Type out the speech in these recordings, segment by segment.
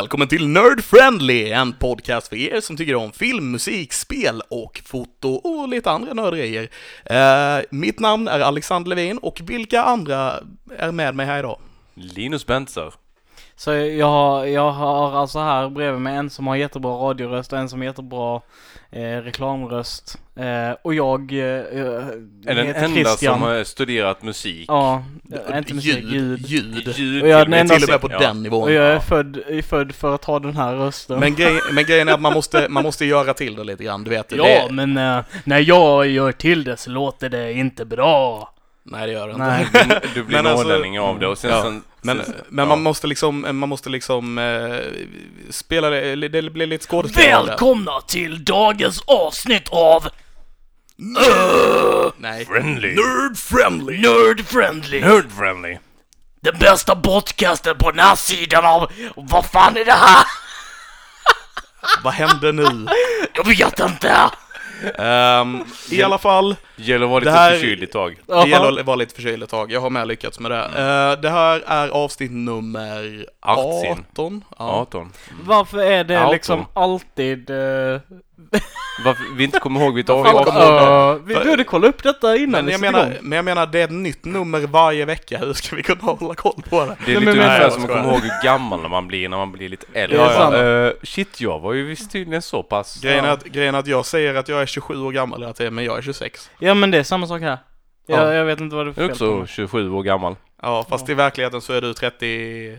välkommen till Nerd Friendly, en podcast för er som tycker om film, musik, spel och foto och lite andra nördgrejer. Eh, mitt namn är Alexander Levin och vilka andra är med mig här idag? Linus Benzer. Så jag har, jag har alltså här bredvid mig en som har jättebra radioröst och en som har jättebra eh, reklamröst. Eh, och jag eh, Är den heter enda Christian. som har studerat musik. Ja, eh, inte musik, ljud. Ljud. Ljud Och jag är till den enda till och med på Ja. den nivån. Och jag är född, är född för att ha den här rösten. Men, grej, men grejen är att man måste, man måste göra till det lite grann, du vet. ja, det, men eh, när jag gör till det så låter det inte bra. Nej, det gör det inte. Nej. Du, du blir Men alltså- norrlänning av det och sen, Ja. sen Men, sen, men ja. man måste liksom, man måste liksom eh, spela det, det blir lite skådespel av det. Välkomna till dagens avsnitt av Nej. Friendly. Nerd Friendly! Nerd Friendly. Nerd friendly. Den bästa podcasten på den här sidan av... Vad fan är det här? Vad hände nu? Jag vet inte. Ehm, I alla fall, Gäller att vara lite Det här- förkyld ett tag. det gäller att vara lite förkyld ett tag. Jag har med lyckats med det. Mm. Eh, det här är avsnitt nummer 18. 18. Ja. 18. Varför är det Auto. liksom alltid... Uh, Varför vi inte kommer ihåg vilket Fan, avsnitt kommer ihåg vi borde kolla upp detta innan Men vi jag, menar, men jag menar, det är ett nytt nummer varje vecka. Hur ska vi kunna hålla koll på det? Det är lite men- ungefär som jag att komma ihåg hur gammal man blir när man blir lite äldre. Det är sant. Eh, shit, jag var ju visst tydligen så pass. Grejen, är Ja. att, grejen är att jag säger att jag är 27 år gammal hela tiden, men jag är 26. Ja men det är samma sak här. Ja. Jag, jag vet inte vad det är för Jag är fel på också mig. 27 år gammal. Ja, fast i verkligheten så är du 30...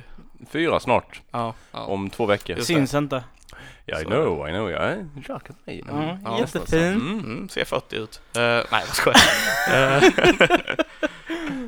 Fyra snart. Ja. ja. Om två veckor. Syns inte. Ja, I know, I know. Jag är rak att mig. Ja, jättefin. Mm. Mm, ser 40 ut. Uh, nej, vad skojar uh,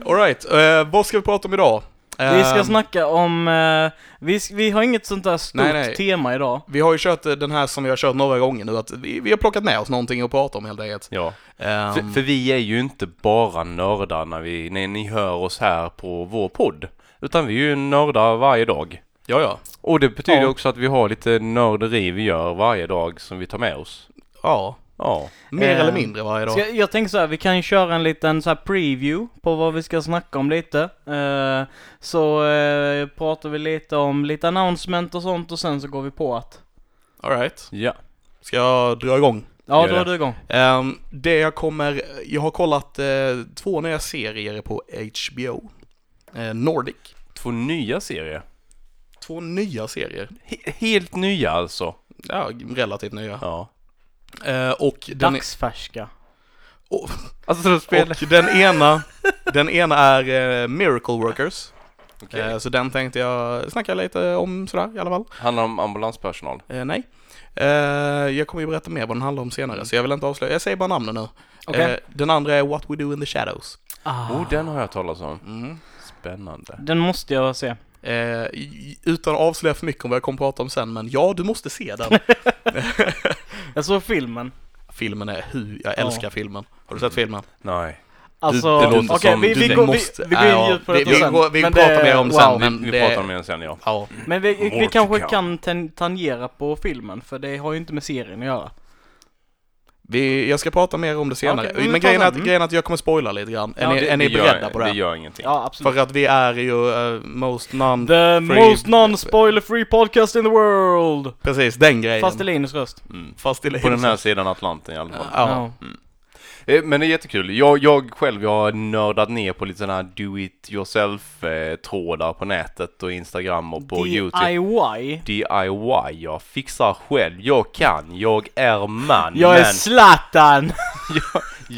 Alright, uh, vad ska vi prata om idag? Vi ska snacka om... eh, vi, vi har inget sånt där stort Nej, nej. tema idag. Vi har ju kört eh, den här som vi har kört några gånger nu, att vi, vi har plockat med oss någonting att prata om helt enkelt. Ja. Ehm, För, för vi är ju inte bara nördar när, vi, när ni hör oss här på vår podd. Utan vi är ju nördar varje dag. Ja, ja. Och det betyder Ja. också att vi har lite nörderi vi gör varje dag som vi tar med oss. Ja, Ja. mer Ehm, eller mindre varje dag. Jag, jag tänker så här, vi kan ju köra en liten så här preview på vad vi ska snacka om lite. Eh, så eh, pratar vi lite om lite announcement och sånt och sen så går vi på att... Alright, Ja. ska jag dra igång? Ja, Gör då är det. du igång. Ehm, det jag kommer, jag har kollat eh, två nya serier på HBO. Eh, Nordic. Två nya serier. Två nya serier. He- helt nya alltså. Ja, relativt nya. Ja. Eh, och, den, Dagsfärska. och, Alltså de spelar... och den ena, den ena är eh, Miracle Workers. Okej. Eh, så den tänkte jag snacka lite om sådär i alla fall. Handlar om ambulanspersonal. Eh, nej. Eh, jag kommer ju berätta mer vad den handlar om senare, så jag vill inte avslöja. Jag säger bara namnen nu. Okej. Eh, den andra är What We Do In The Shadows. Ah, Oh, den har jag talat om. Mm. Spännande. Den måste jag se. Eh, utan att avslöja för mycket om vad jag kommer prata om sen, men ja, du måste se den. Jag såg filmen. filmen är hur, jag Ja. älskar filmen. Har du sett filmen? Nej. Alltså, det låter okej som- vi, du vi, går, måste- vi, vi går in ja, djupt på vi- detta vi sen. går- vi pratar det- mer om det wow. sen, men- vi vi det- pratar om det sen ja. Ja. Men vi, vi kanske kan tan- tangera på filmen, för det har ju inte med serien att göra. Vi, jag ska prata mer om det senare. Okej, men grejen är, att. Mm. grejen är att jag kommer spoila lite grann. Är Ja, ni, Det- är ni det gör- beredda på det? Det gör ingenting. Ja, absolut. För att vi är ju uh, most non... The free- most non-spoiler free podcast in the world! Precis, den grejen. Fast i Linus röst. Mm. Fast i På den här sidan Atlanten i alla fall. Ja. Eh, Men det är jättekul. Jag, jag själv, jag har nördat ner på lite sådana här do it yourself eh, trådar på nätet och Instagram och på Youtube. DIY. DIY, jag fixar själv, jag kan, jag är man. Jag är men Zlatan!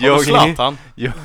Har du Zlatan? jag,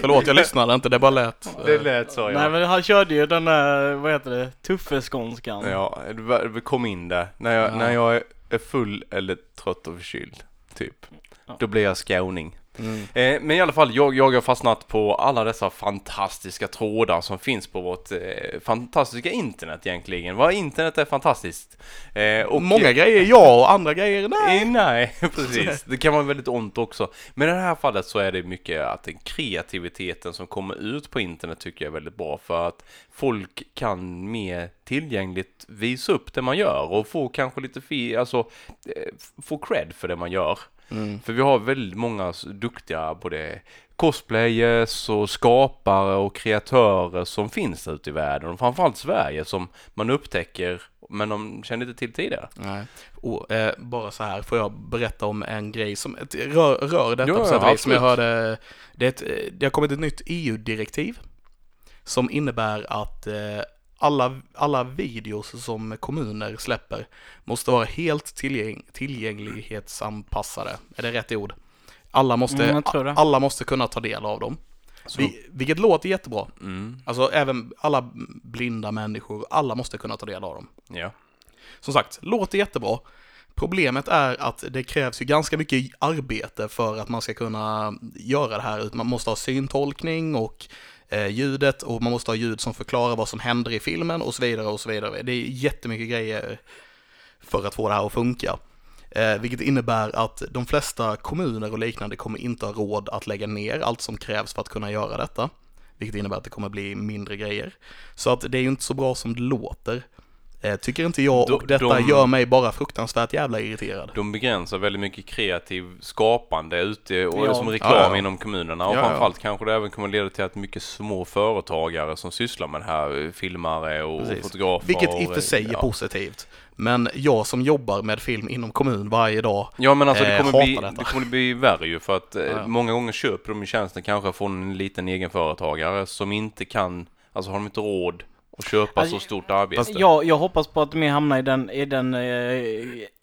Förlåt, jag lyssnade inte, det bara lät. det eh, lät så Nej ja. men han körde ju den där, vad heter det, tuffeskånskan. Ja, det var- det kom in där. När jag, Ja. när jag är full eller trött och förkyld, typ. Ja. Då blir jag skåning. Mm. Eh, men i alla fall, jag, jag har fastnat på alla dessa fantastiska trådar som finns på vårt eh, fantastiska internet egentligen. Vad internet är fantastiskt. Eh, Och många grejer ja och andra grejer nej. Eh, nej, precis. Det kan vara väldigt ont också. Men i det här fallet så är det mycket att den kreativiteten som kommer ut på internet tycker jag är väldigt bra för att folk kan mer tillgängligt visa upp det man gör och få kanske lite fi, alltså eh, få cred för det man gör. Mm. För vi har väldigt många duktiga både cosplayers och skapare och kreatörer som finns ute i världen och framförallt Sverige som man upptäcker men de kände inte till tidigare. Nej. Och, eh, bara så här får jag berätta om en grej som ett, rör, rör detta Ja, på sätt och ja, som jag hörde. Det, är ett, eh, det har kommit ett nytt EU-direktiv som innebär att eh, alla, alla videos som kommuner släpper måste vara helt tillgäng, tillgänglighetsanpassade. Är det rätt ord? Alla måste, Mm, alla måste kunna ta del av dem. Så, Vi, vilket låter jättebra. mm, Alltså även alla blinda människor, alla måste kunna ta del av dem. ja. Som sagt, låter jättebra. Problemet är att det krävs ju ganska mycket arbete för att man ska kunna göra det här. Man måste ha syntolkning och Eh, ljudet och man måste ha ljud som förklarar vad som händer i filmen och så vidare och så vidare. Det är jättemycket grejer för att få det här att funka. Eh, vilket innebär att de flesta kommuner och liknande kommer inte ha råd att lägga ner allt som krävs för att kunna göra detta. Vilket innebär att det kommer bli mindre grejer. Så att det är ju inte så bra som det låter. Eh, tycker inte jag De- och detta de- gör mig bara fruktansvärt jävla irriterad. De begränsar väldigt mycket kreativ skapande ute och Ja. som reklam Ja, ja. inom kommunerna och Ja, ja. framförallt kanske det även kommer leda till att mycket små företagare som sysslar med det här, eh, filmare och Precis. fotografer. Vilket i och för sig är ja. positivt. Men jag som jobbar med film inom kommun varje dag, Ja men alltså det Eh, kommer, bli, detta. det kommer bli värre ju för att många gånger köper de tjänsten kanske från en liten egenföretagare som inte kan, alltså har de inte råd att köpa Alltså, så stort arbete. Jag, jag hoppas på att de hamnar i den, i den, eh,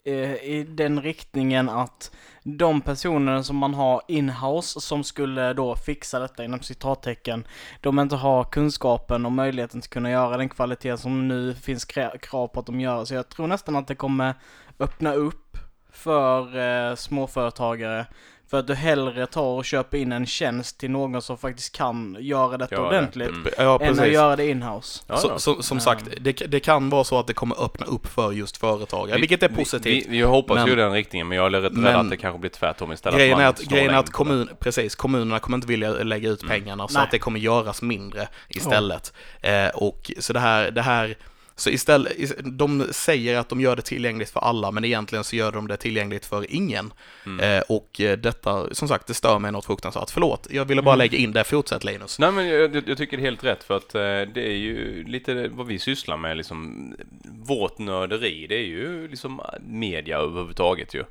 eh, i den riktningen att de personer som man har in-house som skulle då fixa detta inom citattecken, de inte har kunskapen och möjligheten att kunna göra den kvalitet som nu finns kra- krav på att de gör. Så jag tror nästan att det kommer öppna upp för eh, småföretagare för att du hellre tar och köper in en tjänst till någon som faktiskt kan göra detta Göra det. ordentligt. Mm. ja Än att göra det in-house. Ja, Så, ja. så, som sagt, det, det kan vara så att det kommer öppna upp för just företagare, Vi- vilket är vi- positivt. Vi, vi hoppas Men- ju den riktningen men jag är rädd Men- att det kanske blir tvärtom istället. Grejen man är att, grejen att kommun, precis, kommunerna kommer inte vilja lägga ut pengarna så Nej. att det kommer göras mindre istället. Eh, och så det här, det här, så istället, is- de säger att de gör det tillgängligt för alla, men egentligen så gör de det tillgängligt för ingen. Mm. Eh, och eh, detta, som sagt, det stör mig något fruktansvärt. Förlåt, jag ville bara Mm. lägga in det. Fortsätt Linus. Nej men jag, jag, tycker det är helt rätt för att eh, det är ju lite vad vi sysslar med liksom vårt nörderi det är ju liksom media överhuvudtaget ju.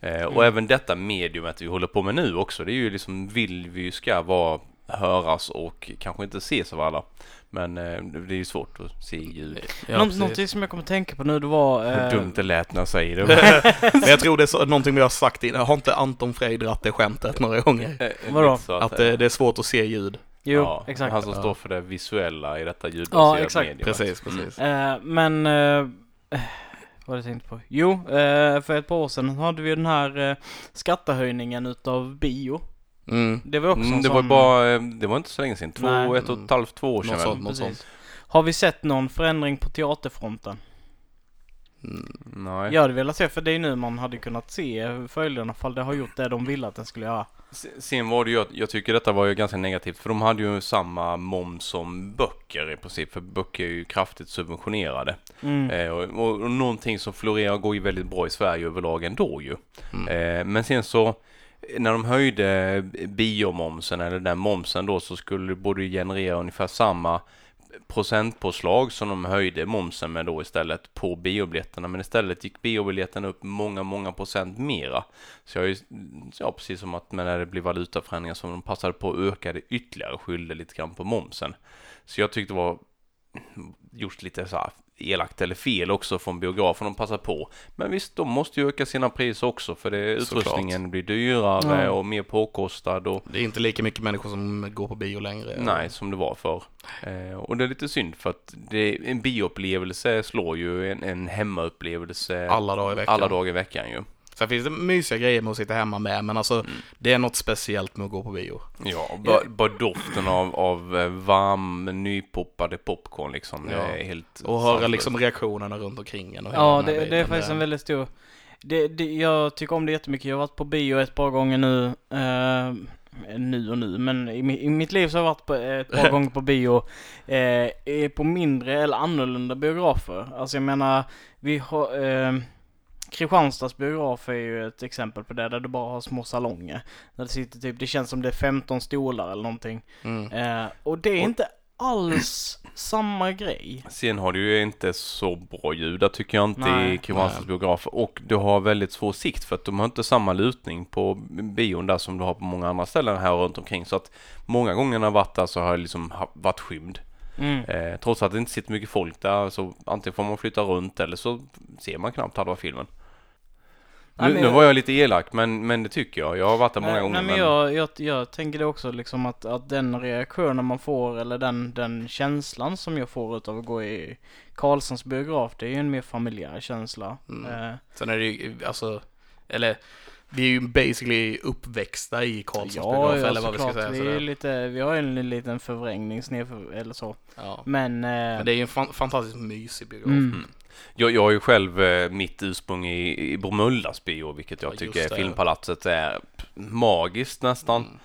Eh, och även detta mediumet vi håller på med nu också det är ju liksom vill vi ju ska vara höras och kanske inte ses av alla. Men eh, det är ju svårt att se ljud. Ja, Nå- någonting som jag kommer tänka på nu det var... Hur eh, dumt det lät när jag säger det. Men jag tror det är så, någonting vi har sagt innan. Har inte Anton Frey dratt det skämtet några gånger? Eh, Vadå? lite så Att eh, det, det är svårt att se ljud. Jo, ja, exakt. Han som Ja. står för det visuella i detta ljudbaserade exakt. mediumet. Precis, precis. Eh, men... Eh, eh, vad var det jag tänkte på? Jo, eh, för ett par år sedan hade vi den här eh, skattehöjningen utav bio. Mm. Det var också Mm, det sån... var bara, eh, det var inte så länge sedan. Två, Nej. ett och ett halvt, två år sedan sånt, något sånt. Har vi sett någon förändring på teaterfronten? Mm. Nej. Jag hade velat se, för det är nu man hade kunnat se följderna ifall det har gjort det de ville att den skulle göra. Se- Sen var det ju, att- jag tycker detta var ju ganska negativt för de hade ju samma moms som böcker i princip. För böcker är ju kraftigt subventionerade. Mm. Eh, och, och, och någonting som florerar och går ju väldigt bra i Sverige överlag ändå ju. Mm. Eh, men sen så när de höjde biomomsen eller den momsen då så skulle det borde generera ungefär samma procentpåslag som de höjde momsen med då istället på biobiljetterna. Men istället gick biobiljetterna upp många, många procent mera. Så jag är ju, ja precis som att när det blir valutaförändringar som de passade på att öka det ytterligare och skyllde lite grann på momsen. Så jag tyckte det var gjort lite så här elakt eller fel också från biografen. De passar på. Men visst, de måste ju öka sina priser också för det, utrustningen blir dyrare Ja. och mer påkostad och Det är inte lika mycket människor som går på bio längre. nej, som det var för. Eh, och det är lite synd för att det, en bioupplevelse slår ju en, en hemmaupplevelse Alla dagar i veckan. alla dagar i veckan ju. Sen finns det mysiga grejer med att sitta hemma med, men alltså Mm. det är något speciellt med att gå på bio. Ja, bara, bara doften av, av eh, varm, nypoppade popcorn liksom. Ja. Det är helt Och höra sanslöst. liksom reaktionerna runt omkring en och Ja, det, det är faktiskt en väldigt stor... Det, det, jag tycker om det jättemycket. Jag har varit på bio ett par gånger nu. Eh, nu och nu, men i, i mitt liv så har jag varit på, ett par gånger på bio. Eh, eh, på mindre eller annorlunda biografer. Alltså jag menar, vi har... Eh, Kristianstads biograf är ju ett exempel på det, där du bara har små salonger. Där det sitter typ, det känns som det är 15 stolar eller någonting. Mm. Eh, och det är inte alls samma grej. Sen har du ju inte så bra ljud där tycker jag inte Nej. i Kristianstads biografer och du har väldigt svår sikt för att de har inte samma lutning på bion där som du har på många andra ställen här runt omkring så att många gånger när jag varit där så har jag liksom varit skymd. Mm. Eh, trots att det inte sitter mycket folk där så antingen får man flytta runt eller så ser man knappt halva filmen. Nej, Nu, men nu var jag lite elak men, men det tycker jag. Jag har varit där många nej, gånger. nej men jag, jag, jag tänker det också liksom att, att den reaktionen man får eller den, den känslan som jag får utav att gå i Karlssons biograf, det är ju en mer familjär känsla. Mm. Eh, Sen är det ju, alltså, eller vi är ju basically uppväxta i Karlssons biograf, ja, eller vad vi ska säga. Vi, så är lite, vi har en liten förvrängning sned eller så. ja. Men, eh, Men det är ju en fan, fantastiskt mysig biograf. mm, Jag, jag har ju själv eh, mitt ursprung i, i Bromöllas bio, vilket jag Ja, tycker det. filmpalatset är magiskt nästan. Mm.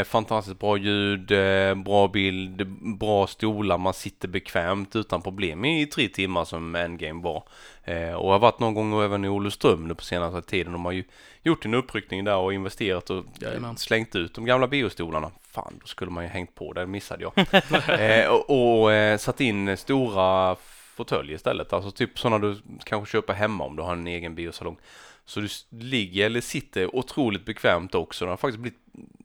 Eh, fantastiskt bra ljud, eh, bra bild, bra stolar, man sitter bekvämt utan problem i tre timmar som Endgame var. Eh, och har varit någon gång även i Olofström nu på senaste tiden. De har ju gjort en uppryckning där och investerat och Jajamän. slängt ut de gamla biostolarna. Fan, då skulle man ju hängt på, det missade jag. eh, och och eh, satt in stora fåtöljer istället, alltså typ sådana du kanske köper hemma om du har en egen biosalong. Så du ligger eller sitter otroligt bekvämt också. Det har faktiskt blivit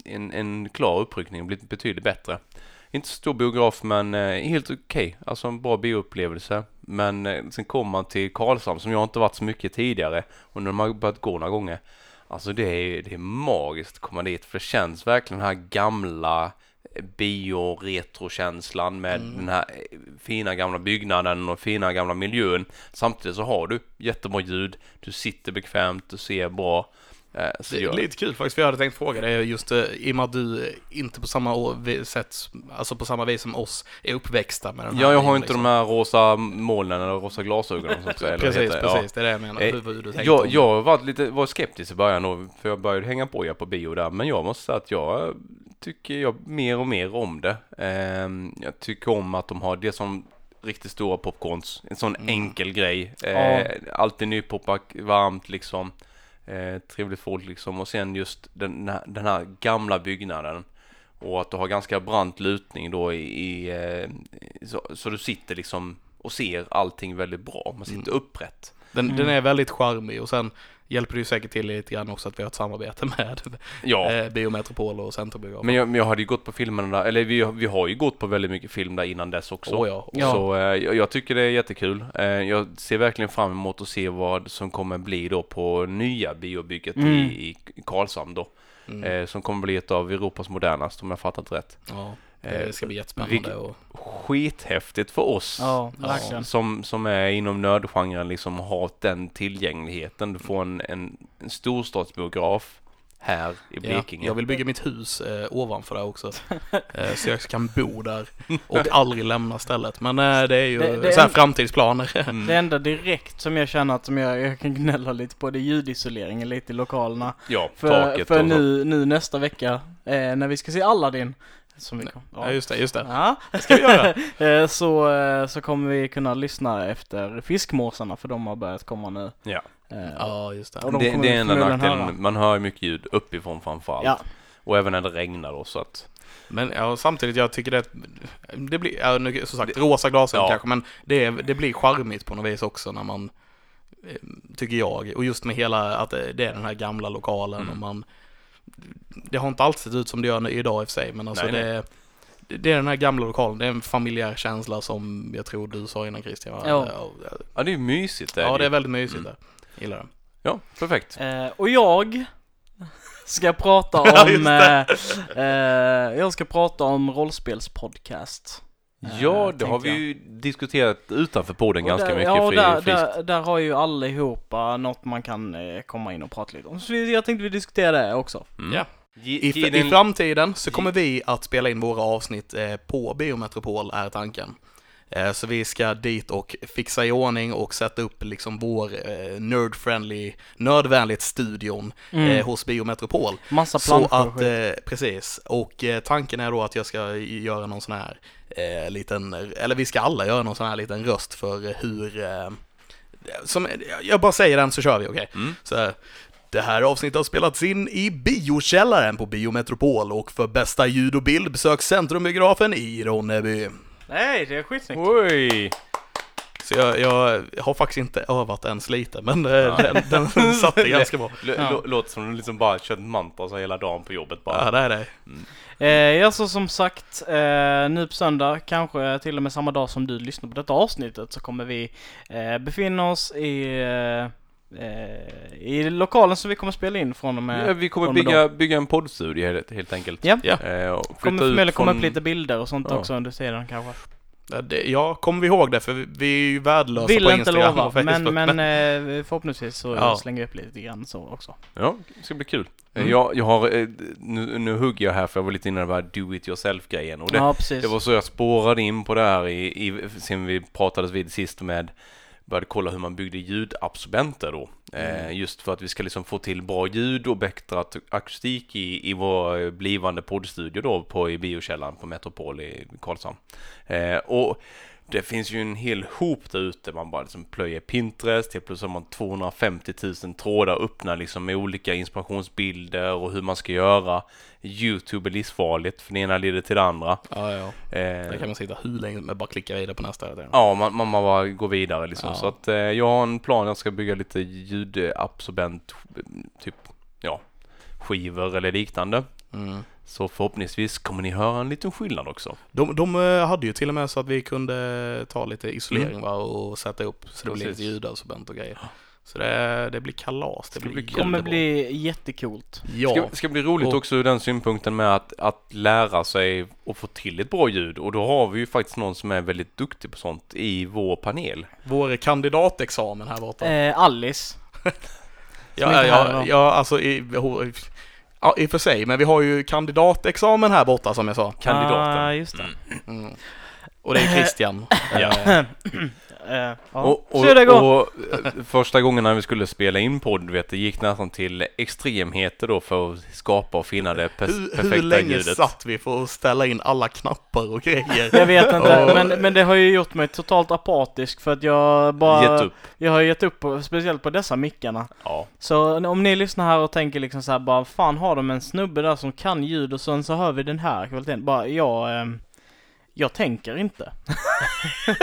en, en klar uppryckning och blivit betydligt bättre. Inte så stor biograf men eh, helt okej. Alltså en bra bioupplevelse. Men eh, sen kommer man till Karlshamn som jag inte varit så mycket tidigare. Och nu har man börjat gå några gånger. Alltså det är, det är magiskt att komma dit. För det känns verkligen den här gamla bio-retrokänslan med Mm. den här eh, fina gamla byggnaden och fina gamla miljön. Samtidigt så har du jättebra ljud, du sitter bekvämt, du ser bra. Eh, så Det är lite kul faktiskt, för jag hade tänkt fråga dig just eh, i och med att du eh, inte på samma sätt, alltså på samma vis som oss, är uppväxta med den här ja, jag har bion, inte liksom. de här rosa molnen eller rosa glasögonen som säger. Precis, det? Precis, det är det jag menar. Eh, Hur, hur du Jag, om jag var lite var skeptisk i början då, för jag började hänga på er på bio där. Men jag måste säga att jag tycker jag mer och mer om det. Ehm, jag tycker om att de har det som riktigt stora popcorns. En sån Mm. enkel grej. Ja. Eh, alltid nypoppat, varmt liksom. Eh, trevligt folk liksom. Och sen just den, här- den här gamla byggnaden. Och att du har ganska brant lutning då i, i eh, så, så du sitter liksom och ser allting väldigt bra. Man sitter Mm. upprätt. Den, Mm. den är väldigt charmig och sen hjälper det ju säkert till lite grann också att vi har ett samarbete med Ja. eh, Biometropol och Centrumbiografen. Men jag, men jag hade ju gått på filmerna där, eller vi, vi har ju gått på väldigt mycket film där innan dess också. Åh ja. Ja. Så eh, jag, jag tycker det är jättekul. Eh, jag ser verkligen fram emot att se vad som kommer bli då på nya biobygget Mm. i, i Karlshamn då. Mm. Eh, som kommer bli ett av Europas modernaste om jag fattat rätt. ja. Eh, Det ska bli jättespännande. Och, Skithäftigt för oss. Ja, Ja. Som, som är inom nördgenren liksom har den tillgängligheten. Du får en, en, en storstadsbiograf här i ja, Blekinge. jag vill bygga mitt hus eh, ovanför det också. eh, så jag kan bo där och aldrig lämna stället. Men eh, det är ju Det- det så här en- framtidsplaner. Mm. Det enda direkt som jag känner att som jag, jag kan gnälla lite på det är ljudisoleringen lite i lokalerna. Ja, För, taket för nu, nu nästa vecka, eh, när vi ska se Aladdin, som vi kom, ja, just det, just det. Ja. ska vi göra. Eh, så, eh, så kommer vi kunna lyssna efter fiskmåsarna för de har börjat komma nu. Ja. Eh, Ja, just det. De Det, det är enda nackdelen. Man hör ju mycket ljud uppifrån framförallt. Ja, Och även när det regnar då så att. Men ja, samtidigt, jag tycker det, det blir, ja, nu, som sagt, rosa glasögon Ja. kanske, men det, det blir charmigt på något vis också när man, tycker jag, och just med hela, att det, det är den här gamla lokalen Mm. och man, det har inte alltid sett ut som det gör idag i och för sig, men alltså Nej, det, det, det är den här gamla lokalen, det är en familjär känsla som jag tror du sa innan Christian. Ja. ja, Ja, det är ju mysigt. ja, det är väldigt mysigt Mm. där. Gillar det. Ja, perfekt. eh, och jag ska prata Ja, om, just eh, eh, jag ska prata om rollspelspodcast. Eh, Ja, det har vi ju diskuterat utanför podden Och ganska där, mycket Ja, och där, där, där har ju allihopa något man kan eh, komma in och prata lite om. Så vi- jag tänkte vi diskutera det också. Mm. Ja. I, I din- framtiden så kommer vi att spela in våra avsnitt eh, på Biometropol, är tanken. Eh, så vi ska dit och fixa i ordning och sätta upp liksom vår eh, nerd-friendly, nördvänligt studion eh, hos Biometropol. Massa Så planscher och att, eh, precis, och tanken är då att jag ska göra någon sån här eh, liten, eller vi ska alla göra någon sån här liten röst för hur eh, som, jag bara säger den så kör vi, okej? Mm. Så här, det här avsnittet har spelats in i biokällaren på Biometropol och för bästa ljud och bild besök Centrumbiografen i Ronneby. Nej, det är skitsnyggt. Oj! Så jag, jag har faktiskt inte övat ens lite, men eh, den, den satte ganska bra. L- Ja. lå- Låter som du liksom bara kört mantra så hela dagen på jobbet bara. Ja, det är det. Eh, ja, så som sagt, eh, nu på söndag, kanske till och med samma dag som du lyssnar på detta avsnittet, så kommer vi eh, befinna oss i, eh, i lokalen som vi kommer spela in från och med. Ja, vi kommer bygga, bygga en poddstudio helt, helt enkelt. Ja. Ja. Eh, och Kommer förmodligen komma från- upp lite bilder och sånt Ja. också under tiden kanske. Ja, det. Ja, kommer vi ihåg det, för vi- vi är ju värdelösa Vill på inte Instagram lova, och Facebook. men, men eh, förhoppningsvis så Ja. slänger vi upp lite grann så också. Ja, det ska bli kul. Eh, Mm. Jag, jag har, eh, nu, nu hugger jag här för jag var lite inne på den här do it yourself grejen och det, ja, det var så jag spårade in på det här i, i sen vi pratades vid sist med började kolla hur man byggde ljudabsorbenter då. Eh, just för att vi ska liksom få till bra ljud och bättre ak- akustik i, i vår eh, blivande poddstudio då på i biokällaren på Metropol i Karlshamn. Eh, och det finns ju en hel hop där ute. Man bara liksom plöjer Pinterest. Helt plötsligt har man 250 000 trådar öppna liksom med olika inspirationsbilder och hur man ska göra. Youtube är livsfarligt för det ena leder till det andra. Ja, ja. Eh, Där kan man sitta hur länge med bara klicka vidare på nästa. tiden. Ja, man, man, man bara går vidare liksom. Ja. Så att eh, jag har en plan, jag ska bygga lite ljudabsorbent, typ, ja, skivor eller liknande. Mm. Så förhoppningsvis kommer ni höra en liten skillnad också. De, de eh, hade ju till och med så att vi kunde ta lite isolering va, och sätta upp så det blir lite ljudabsorbent och grejer. Så det, det blir kalas. Det Ska blir kommer bli jättecoolt. Ja, Ska, ska bli roligt Och- också ur den synpunkten med att, att lära sig och få till ett bra ljud. Och då har vi ju faktiskt någon som är väldigt duktig på sånt i vår panel. vår kandidatexamen här borta. Eh, Alice. ja, ja, ja, alltså i, ja, i och för sig, men vi har ju kandidatexamen här borta som jag sa. Kandidaten. Ah, just det. Mm. Och det är Christian. Ja. Eh, Eh, ja. Och, och, och eh, första gången när vi skulle spela in podd, vet, det gick nästan till extremheter då för att skapa och finna det pers- hur, perfekta hur länge ljudet. satt vi för att ställa in alla knappar och grejer? Jag vet inte, Och- men, men det har ju gjort mig totalt apatisk för att jag bara... Gett upp. Jag har gett upp, speciellt på dessa mickarna. Ja. Så om ni lyssnar här och tänker liksom så här, bara fan har de en snubbe där som kan ljud och sen så hör vi den här kvaliteten. Bara jag, ehm, jag tänker inte.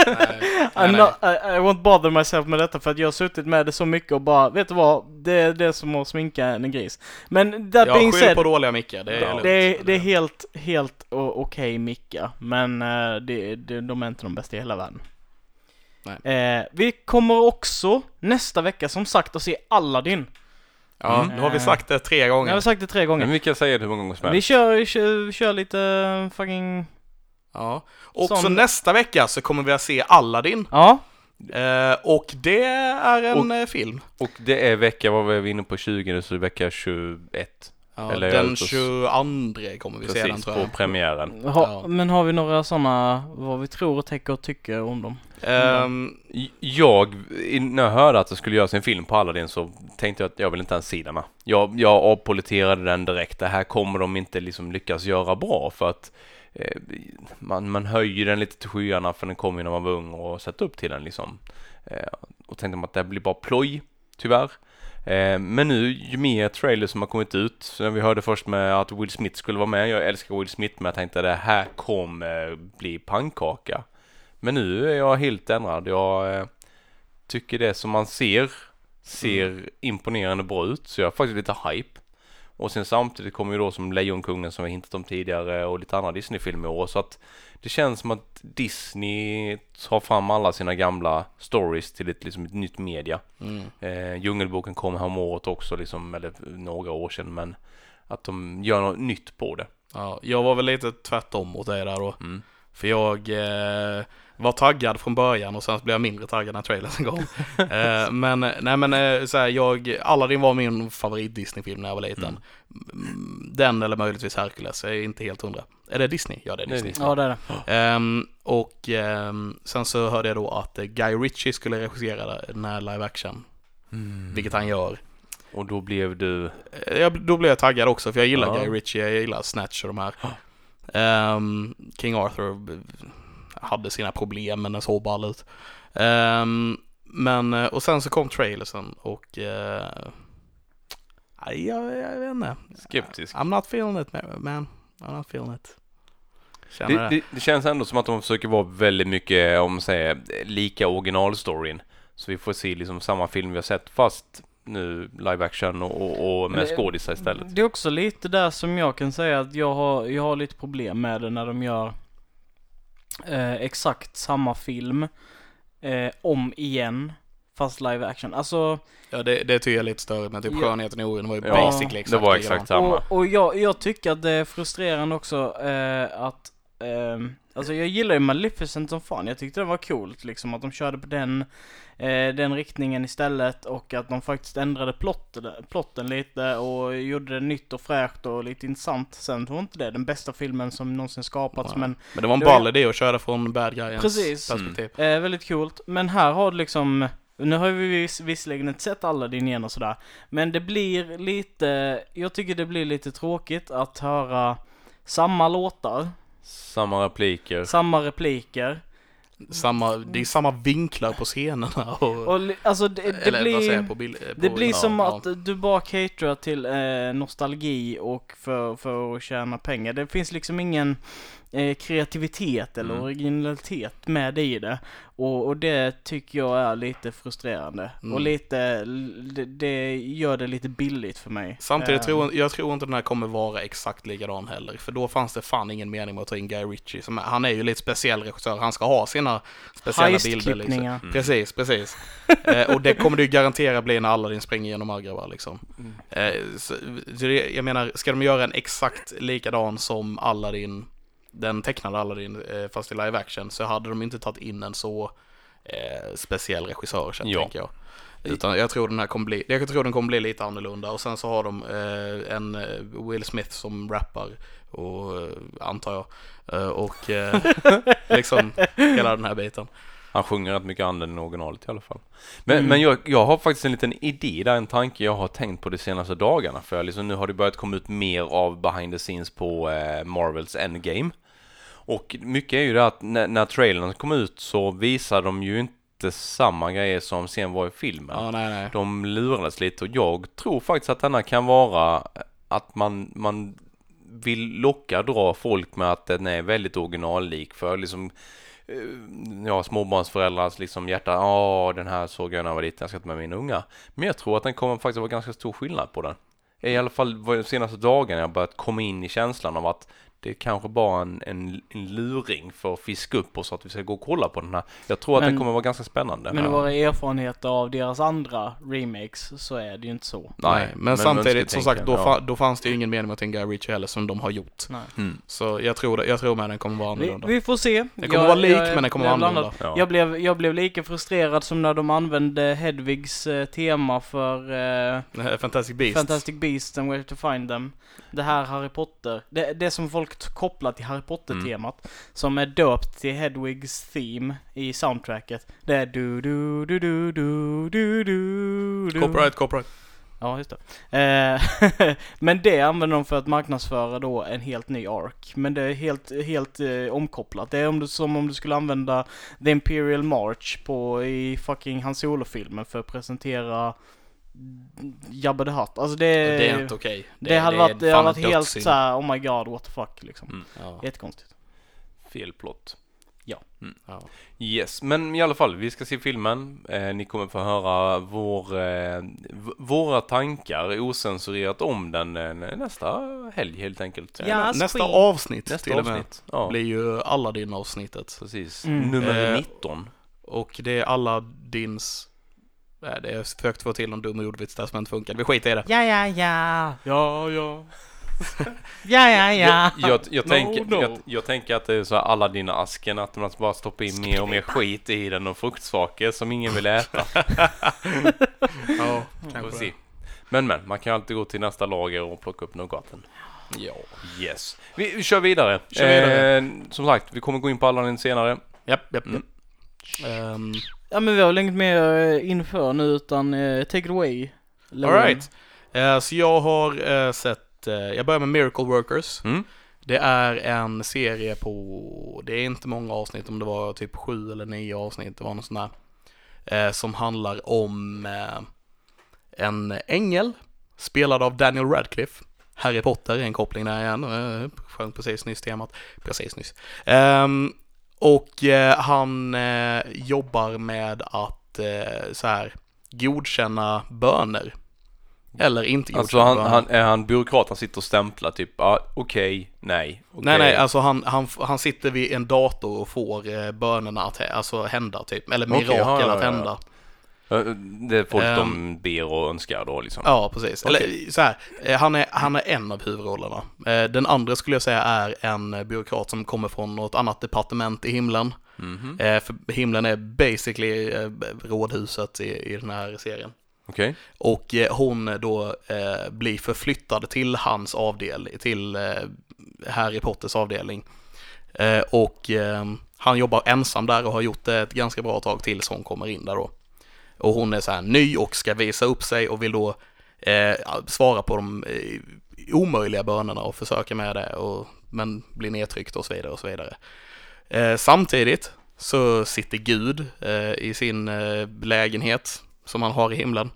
Nej, nej. not, I, I won't bother myself med detta för att jag har suttit med det så mycket och bara, vet du vad? Det är det som att sminka en gris. Men that being Jag skyller said, på dåliga mickar, det är Ja. det är, det är helt, helt okej mickar. Men eh, det, det, de är inte de bästa i hela världen. Eh, vi kommer också nästa vecka som sagt att se Aladdin. Ja, Mm. nu har vi sagt det tre Jag har gånger. sagt det tre gånger. Men vi kan säga det hur många gånger som Vi helst. kör, vi kör, vi kör lite eh, fucking... Ja. Och så Som- nästa vecka så kommer vi att se Aladdin. Ja, Eh, och det är en eh, film. Och det är vecka, vad var vi inne på, 20, så vecka 21. Ja, Eller den jag- 22 kommer vi se den tror på jag. premiären. ha, Ja. men har vi några sådana, vad vi tror och tänker och tycker om dem? Ehm, Jag, när jag hörde att det skulle göras en film på Aladdin så tänkte jag att jag vill inte ens se denna. Jag, jag avpoliterade den direkt. Det här kommer de inte liksom lyckas göra bra för att man, man höjer den lite till skyarna för den kom ju när man var ung och satte upp till den liksom. Eh, och tänkte man att det blir bara ploj, tyvärr. Eh, men nu, ju mer trailers som har kommit ut, så när vi hörde först med att Will Smith skulle vara med, jag älskar Will Smith, men jag tänkte att det här kommer bli pannkaka. Men nu är jag helt ändrad. Jag eh, tycker det som man ser ser imponerande bra ut. Så jag är faktiskt lite hype. Och sen samtidigt kommer ju då som Lejonkungen som vi hintat om tidigare och lite andra Disney-filmer i år. Så att det känns som att Disney tar fram alla sina gamla stories till ett, liksom ett nytt media. mm. Eh, Djungelboken kom här om året också, liksom, eller några år sedan. Men att de gör något nytt på det. ja, jag var väl lite tvärtom mot dig där då. Mm. För jag eh, var taggad från början och sen blev jag mindre taggad när trailern kom. eh, men nej men eh, så här, jag, Aladdin var min favorit Disney-film när jag var liten. Mm. Den eller möjligtvis Hercules, jag är inte helt hundra. Är det Disney? Ja det är Disney. Ja det är det. Ehm, och ehm, sen så hörde jag då att eh, Guy Ritchie skulle regissera den här live action, vilket han gör. Och då blev du... Eh, Jag, då blev jag taggad också för jag gillar Ja. Guy Ritchie, jag gillar Snatch och de här. Ehm, King Arthur hade sina problem men den såg ball ut. Ehm, men, eh, och sen så kom trailersen och eh, nej, jag, jag vet inte. Skeptisk. I'm not feeling it man. I'm not feeling it. Känner Det, det, det känns ändå som att de försöker vara väldigt mycket, om man säger, lika originalstoryn. Så vi får se liksom samma film vi har sett fast nu live action och, och, och med det- skådisar istället. Det är också lite där som jag kan säga att jag har, jag har lite problem med det när de gör eh, exakt samma film eh, om igen. Fast live action. Alltså, Ja, det, det tycker jag är lite störigt, men typ Ja. Skönheten och odjuren var ju Ja, basically exakt det var exakt samma. och, och jag, jag tycker att det är frustrerande också eh, att ehm, Alltså jag gillar ju Maleficent som fan. Jag tyckte det var coolt liksom att de körde på den, eh, den riktningen istället och att de faktiskt ändrade plotten, plotten lite och gjorde det nytt och fräscht och lite intressant. Sen var inte det den bästa filmen som någonsin skapats Nej. men Men det var en ball idé att köra från bad guyens Precis. perspektiv. Eh, väldigt coolt. Men här har du liksom, nu har vi vis, visserligen inte sett alla din igen och sådär. Men det blir lite, jag tycker det blir lite tråkigt att höra samma låtar, Samma repliker. samma repliker. Samma, det är samma vinklar på scenerna och... Och alltså det, det eller vad säger blir, jag, på bild, på, det blir ja, som ja. att du bara caterar till eh, nostalgi och för, för att tjäna pengar. Det finns liksom ingen eh, kreativitet eller Mm. originalitet med i det. Och, och det tycker jag är lite frustrerande. Mm. Och lite, det, det gör det lite billigt för mig. Samtidigt Eh, tror jag tror inte den här kommer vara exakt likadan heller, för då fanns det fan ingen mening med att ta in Guy Ritchie. Som, han är ju lite speciell regissör, han ska ha sina speciella bilder liksom. Heistklippningar. Mm. Precis, precis. eh, och det kommer det ju garantera bli när Aladdin springer genom Agrabah liksom. Mm. Eh, så, jag menar, ska de göra en exakt likadan som Aladdin, den tecknade Aladdin, eh, fast i live action, så hade de inte tagit in en så eh, speciell regissör, så Ja. tänker jag. Utan jag tror den här kommer bli, jag tror den kommer bli lite annorlunda och sen så har de eh, en eh, Will Smith som rappar och eh, antar jag. Och eh, liksom hela den här biten. Han sjunger rätt mycket andra än originalet i alla fall. Men, Mm. men jag, jag har faktiskt en liten idé där, en tanke jag har tänkt på de senaste dagarna. För liksom, nu har det börjat komma ut mer av behind the scenes på eh, Marvels Endgame. Och mycket är ju det att när, när trailern kom ut så visar de ju inte samma grejer som sen var i filmen. Ja, nej, nej. De lurades lite och jag tror faktiskt att denna kan vara att man, man vill locka, dra folk med att den är väldigt originallik för liksom eh, Ja, småbarnsföräldrars liksom hjärta, ja den här såg jag när jag var liten, jag ska ta med mina unga. Men jag tror att den kommer faktiskt vara ganska stor skillnad på den. I alla fall de senaste dagarna jag börjat komma in i känslan av att det är kanske bara en, en, en luring för att fiska upp oss så att vi ska gå och kolla på den här. Jag tror att Men- den kommer vara ganska spännande. Men Ja. våra erfarenheter av deras andra remakes så är det ju inte så. Nej, men, samtidigt som sagt, då, fa- då fanns det ju ingen mening med att Guy Ritchie heller som de har gjort. Nej. ja. Mm. Så jag tror, det, jag tror med den kommer vara Vi, annorlunda. vi får se. Den kommer vara lik, men den kommer vara jag annorlunda. Ja. Jag blev, jag blev lika frustrerad som när de använde Hedvigs eh, tema för eh, Fantastic Beast. Fantastic Beasts and Where to Find Them. Det här Harry Potter, det, det som folk starkt kopplat till Harry mm. Potter-temat. Mm. Som är döpt till Hedwigs theme i soundtracket. Det är du du du du du du du Copyright, copyright. Ja, just det. Eh, men det använder de för att marknadsföra då en helt ny ark. Men det är helt, helt eh, omkopplat. Det är om du, som om du skulle använda The Imperial March på, i fucking Han Solo-filmen för att presentera Jabba the Hutt. Alltså det, Det är inte okej. det, hade varit, det hade varit helt dödssynd. såhär, oh my god, what the fuck liksom. Mm. Ja. Jättekonstigt. Fel plott. Ja. Ja. Yes, men i alla fall, vi ska se filmen. Eh, ni kommer få höra vår, eh, våra tankar osensurerat om den eh, nästa helg helt enkelt. Ja. Nästa skit. avsnitt nästa till och med avsnitt. Ja, blir ju Aladdin-avsnittet. precis. Mm. Nummer Eh, 19. Och det är Aladdins... Nej, det är försökt få till någon dum ordvits där som inte funkar. Vi skiter i det. Ja, ja, ja. Ja, ja. Ja, ja, ja. Jag, jag, jag, No, tänker, no. Jag, jag tänker att det är så här alla dina asken att man bara stoppar in mer och mer skit i den och fruktsaker som ingen vill äta. Ja, kanske se. Men men, man kan alltid gå till nästa lager och plocka upp nougaten. Ja. Yes. Vi, vi kör vidare. Kör vidare. Eh, som sagt, vi kommer gå in på alla senare. Japp, japp, Mm. japp. Ja men vi har väl inget mer eh, inför nu utan eh, take it away. Alright. Eh, så jag har eh, sett, eh, jag börjar med Miracle Workers. Mm. Det är en serie på, det är inte många avsnitt, om det var typ sju eller nio avsnitt, det var någon sån där. eh, som handlar om eh, en ängel spelad av Daniel Radcliffe. Harry Potter är en koppling där igen, sjöng precis nyss temat, precis nyss. Ehm, och eh, han eh, jobbar med att eh, så här godkänna böner. Eller inte Alltså godkänna han, böner. han, är han byråkrat, han sitter och stämplar typ, ja okej, nej. okej. Nej, nej, alltså han, han, han sitter vid en dator och får eh, bönerna att alltså, hända typ, eller mirakel ja, ja, att ja. hända. Det är folk Ehm. de ber och önskar då liksom. Ja, precis. Eller så här, eh, han är, han är en av huvudrollerna. Eh, Den andra skulle jag säga är en eh, byråkrat som kommer från något annat departement i himlen. Mhm. Eh, För himlen är basically rådhuset i, i den här serien. Okej. Och hon då eh, blir förflyttad till hans avdelning, till eh, Harry Potters avdelning. Eh, och han jobbar ensam där och har gjort det ett ganska bra tag tills hon kommer in där då. Och hon är så här ny och ska visa upp sig och vill då eh, svara på de eh, omöjliga bönerna och försöka med det, och, men blir nedtryckt och så vidare och så vidare. Eh, samtidigt så sitter Gud eh, i sin eh, lägenhet som han har i himlen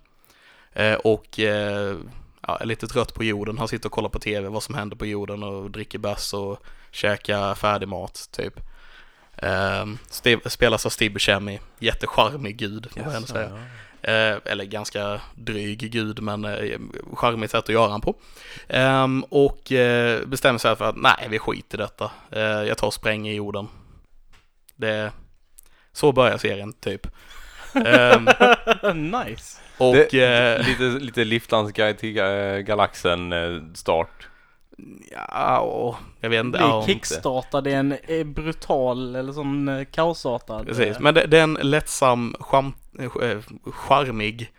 eh, och eh, ja, är lite trött på jorden. Han sitter och kollar på tv vad som händer på jorden och dricker bärs och käkar färdig mat typ. Eh, spelas av Steve Buscemi, jättecharmig gud får man säga. Eh, eller ganska dryg gud, men eh, charmigt sätt att göra han på. Ehm, och eh, bestämmer sig för att nej, vi skiter i detta. Eh, jag tar och spränger jorden. Det, så börjar serien typ. Ehm, nice. och Det- Lite, lite Liftlands guide till galaxen start. Ja, åh, jag vet inte. Det är ja, kickstartad i en eh, brutal eller sån eh, kaosartad. Precis, eh, men det, det är en lättsam, charm, eh, charmig,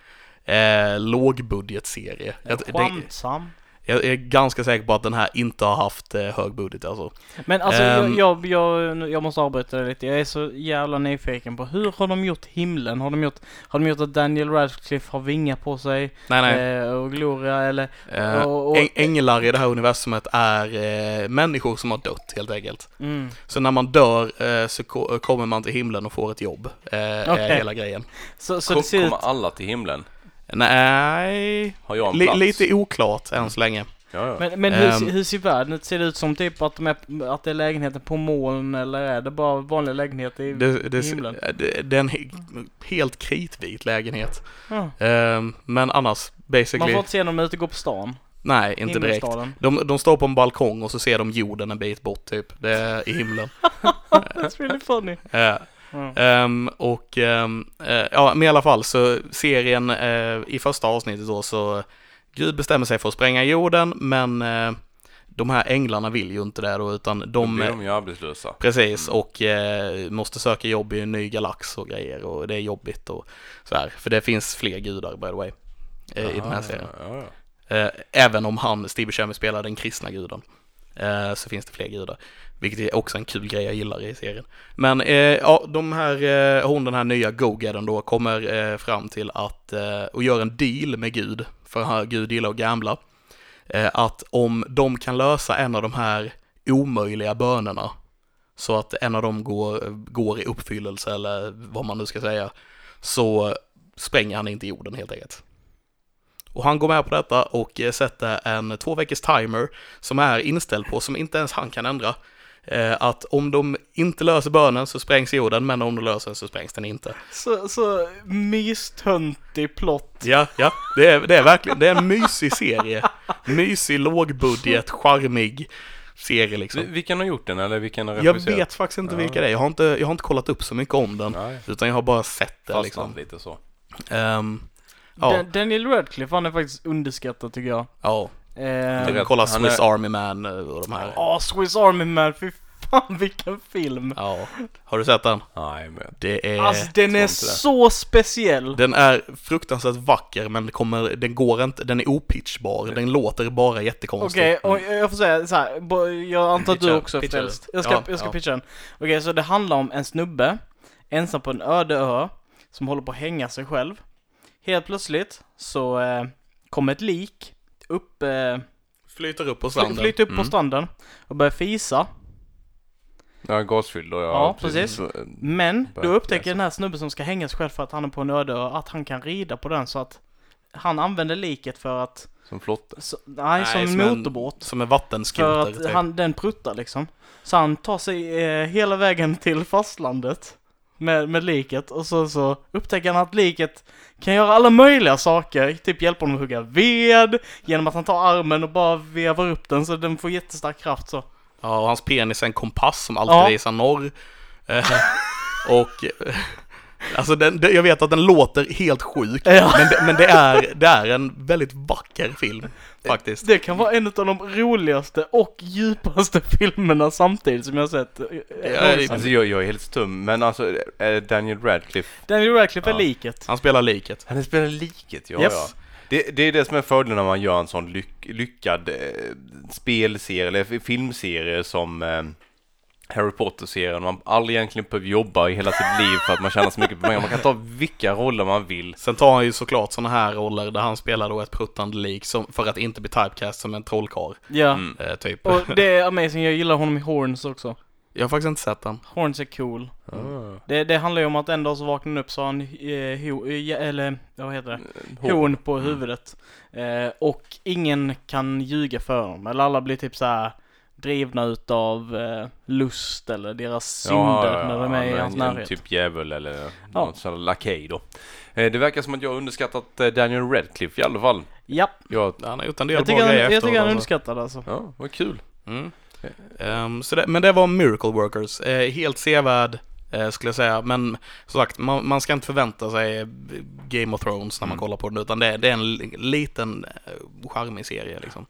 eh, lågbudgetserie. Skämtsam. Jag är ganska säker på att den här inte har haft eh, hög budget alltså. Men alltså Ehm. jag, jag, jag, måste avbryta det lite. Jag är så jävla nyfiken på hur har de gjort himlen? Har de gjort, har de gjort att Daniel Radcliffe har vingar på sig? Nej, nej. Eh, och Gloria eller? Eh, och- och- äng- änglar i det här universumet är eh, människor som har dött helt enkelt. Mm. Så när man dör eh, så ko- kommer man till himlen och får ett jobb. Eh, Är Okej. hela grejen. Så, så Kom, det ser ut... kommer alla till himlen? Nej, Har jag en plats? lite oklart än så länge. Ja, ja. Men, men hur, ser- hur ser världen ut? Ser det ut som typ att, de är, att det är lägenheter på moln eller är det bara vanliga lägenheter i, Det, i det, himlen? det, det är en he- helt kritvit lägenhet. Ja. Eh, men annars, Man basically, får inte se dem ute och gå på stan. nej, inte direkt. De, de står på en balkong och så ser de jorden en bit bort typ. Det är i himlen. That's really funny. Eh, Ja. Ehm, och ehm, eh, ja, men i alla fall så serien eh, i första avsnittet då så Gud bestämmer sig för att spränga jorden men eh, de här änglarna vill ju inte det då utan Då de, blir de ju arbetslösa. precis och eh, måste söka jobb i en ny galax och grejer och det är jobbigt och så här för det finns fler gudar by the way eh, i den här serien. Ja, ja. Eh, även om han, Steve Buscemi spelar den kristna guden, så finns det fler gudar. Vilket är också en kul grej jag gillar i serien. Men eh, ja, de här, eh, hon den här nya go-geddern då kommer eh, fram till att, eh, och gör en deal med Gud, för här, Gud gillar att gambla. Eh, att om de kan lösa en av de här omöjliga bönerna, så att en av dem går, går i uppfyllelse eller vad man nu ska säga, så spränger han inte jorden helt enkelt. Och han går med på detta och eh, sätter en två veckors timer som är inställd på, som inte ens han kan ändra. Eh, att om de inte löser bönen så sprängs jorden, men om de löser den så sprängs den inte. Så, så mystöntig plott. Ja, ja, det är, det är verkligen, det är en mysig serie. Mysig, lågbudget, charmig serie liksom. Vi- Vilken har gjort den eller vilken har Jag vet faktiskt inte Ja. vilka det är. Jag har inte, jag har inte kollat upp så mycket om den, Nej, utan jag har bara sett det fastnat liksom. lite så. Ehm, ja, Dan- Daniel Radcliffe, han är faktiskt underskattad tycker jag. ja. Eh. Kolla Swiss är- Army Man eh, och de här. Ja, Swiss Army Man, fy fan vilken film! Ja. Har du sett den? Nej, men Det är... Alltså den är så speciell! Den är fruktansvärt vacker men det kommer, den går inte, den är opitchbar, den låter bara jättekonstigt. Okej, och jag får säga så här, jag antar att du också är frälst. Jag ska, Ja, jag ska ja. pitcha den. Okej, så det handlar om en snubbe, ensam på en öde ö, som håller på att hänga sig själv. Helt plötsligt så eh, kommer ett lik upp, eh, Flyter upp på fly, stranden. flyter upp på Mm. stranden och börjar fisa. Ja, gasfylld och ja. Ja, precis. Eh, Men då upptäcker läsa. den här snubben som ska hänga sig själv för att han är på en öde att han kan rida på den så att han använder liket för att, Som flotte. så, nej, som en en- motorbåt. Som en För vattenskoter. att typ. han, den pruttar liksom. Så han tar sig eh, hela vägen till fastlandet med, med liket och så, så upptäcker han att liket kan göra alla möjliga saker. Typ hjälpa honom att hugga ved genom att han tar armen och bara vevar upp den så den får jättestark kraft så. Ja, och hans penis är en kompass som alltid Ja. visar norr. Eh, och eh, alltså den, det- jag vet att den låter helt sjuk, Ja. men, det, men det, är, det är en väldigt vacker film faktiskt. Det kan vara en av de roligaste och djupaste filmerna samtidigt som jag har sett. eh, Ja. Alltså jag, jag är helt stum, men alltså är Daniel Radcliffe, Daniel Radcliffe är Ja. liket. Han spelar liket. han spelar liket, ja Yes. ja. Det, det är det som är fördelen när man gör en sån lyck, lyckad eh, spelserie eller filmserie som eh, Harry Potter-serien. Man aldrig egentligen behöver jobba i hela sitt liv för att man tjänar så mycket pengar. Man kan ta vilka roller man vill. Sen tar han ju såklart sådana här roller där han spelar då ett pruttande lik som, för att inte bli typecast som en trollkarl. Ja. Mm. Eh, typ. Och det är amazing, jag gillar honom i Horns också. Jag har faktiskt inte sett den. Horns är cool. Ah. Det, det handlar ju om att en dag så vaknar han upp så har han, eh, ho, eh, eller vad heter det? Hår. Horn på huvudet. Eh, och ingen kan ljuga för honom. Eller alla blir typ så här drivna utav eh, lust eller deras synder när de är i hans en närhet. Typ djävul eller Ja. något sånt lakej då. Eh, Det verkar som att jag underskattat eh, Daniel Radcliffe i alla fall. Ja, Jag, Han har gjort en del jag bra tycker, han, grejer jag efteråt, tycker han är alltså. underskattad alltså. ja, vad kul. Mm. Ehm, så det, men det var Miracle Workers. Eh, helt sevärd eh, skulle jag säga. Men som sagt, man, man ska inte förvänta sig Game of Thrones när man Mm. kollar på den. Utan det, det är en li- liten eh, charmig serie liksom.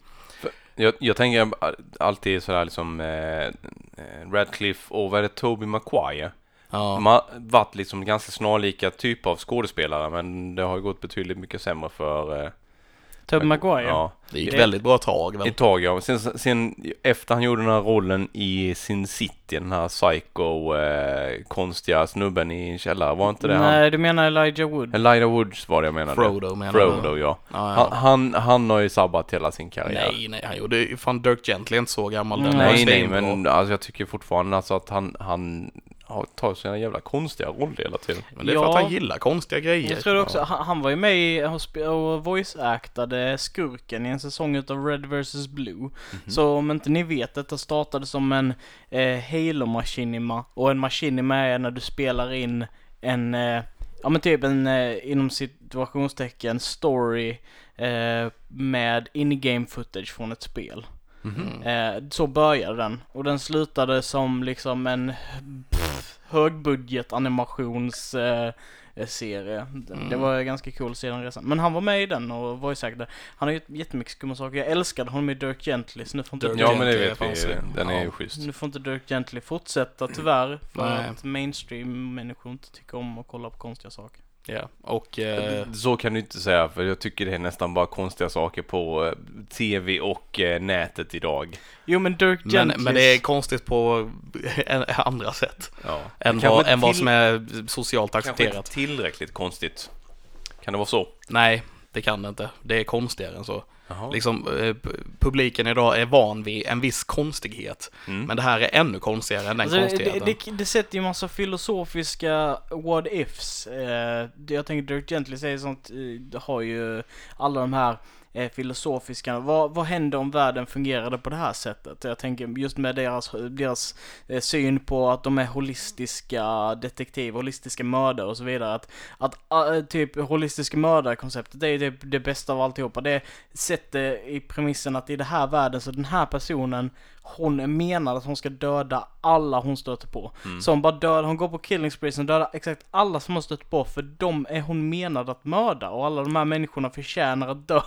Jag, jag tänker alltid sådär liksom eh, eh, Radcliffe och vad är det, Toby Maguire. Ja. De har varit liksom ganska snarlika typer av skådespelare men det har gått betydligt mycket sämre för eh, Tobey Maguire. Ja, Det gick Det- väldigt bra tag väl? ett tag ja. Sen, sen efter han gjorde den här rollen i Sin City, den här psycho eh, konstiga snubben i en källare, var inte det han? Nej, du menar Elijah Wood? Elijah Woods var det jag menade. Frodo menar Frodo du? ja. Ja, Han, ja. han, han har ju sabbat hela sin karriär. Nej, nej, han gjorde ju fan Dirk Gently inte så gammal. Den Mm. var Nej, nej, men alltså, jag tycker fortfarande alltså att han, han har, tar sina jävla konstiga roller hela tiden. Men det är för att Ja. han gillar konstiga grejer. Jag tror det också, han, han var ju med i och, voice-actade skurken i en säsong utav Red vs Blue. Mhm. Så om inte ni vet, detta startade som en eh, Halo Machinima. Och en Machinima är när du spelar in en, eh, ja men typ en eh, inom situationstecken story eh, med in-game footage från ett spel. Mhm. Eh, så började den. Och den slutade som liksom en pff, högbudget animations eh, eh, serie. Det- Mm. var ganska cool sedan resan. Men han var med i den och voice actade. Han har gjort jättemycket skumma saker. Jag älskade honom i Dirk Gently så nu får inte, Dirk Ja, men det vet vi. Den är ju schysst. nu får inte Dirk Gently fortsätta tyvärr. För Nej. att mainstream-människor inte tycker om att kolla på konstiga saker. Ja, och... Eh, Så kan du inte säga, för jag tycker det är nästan bara konstiga saker på eh, tv och eh, nätet idag. Jo men Dirk men, Gently. men det är konstigt på en- andra sätt. Ja. Än, vad, än vad som är socialt Kanske inte accepterat. tillräckligt konstigt. Kan det vara så? Nej, det kan det inte. Det är konstigare än så. Jaha. Liksom, eh, publiken idag är van vid en viss konstighet. Mm. Men det här är ännu konstigare än den Alltså, konstigheten. det, det, det sätter ju massa filosofiska what ifs. Eh, jag tänker Dirk Gently säger sånt, eh, det har ju alla de här eh, filosofiska, vad, vad händer om världen fungerade på det här sättet? Jag tänker just med deras, deras eh, syn på att de är holistiska detektiver, holistiska mördare och så vidare. Att, att äh, typ holistiska mördare-konceptet, det är typ det bästa av alltihopa. Det sätter i premissen att i den här världen så den här personen hon menar att hon ska döda alla hon stöter på. Mm. Så hon bara dödar, hon går på killing sprees och dödar exakt alla som hon stött på för de är hon menad att mörda och alla de här människorna förtjänar att dö.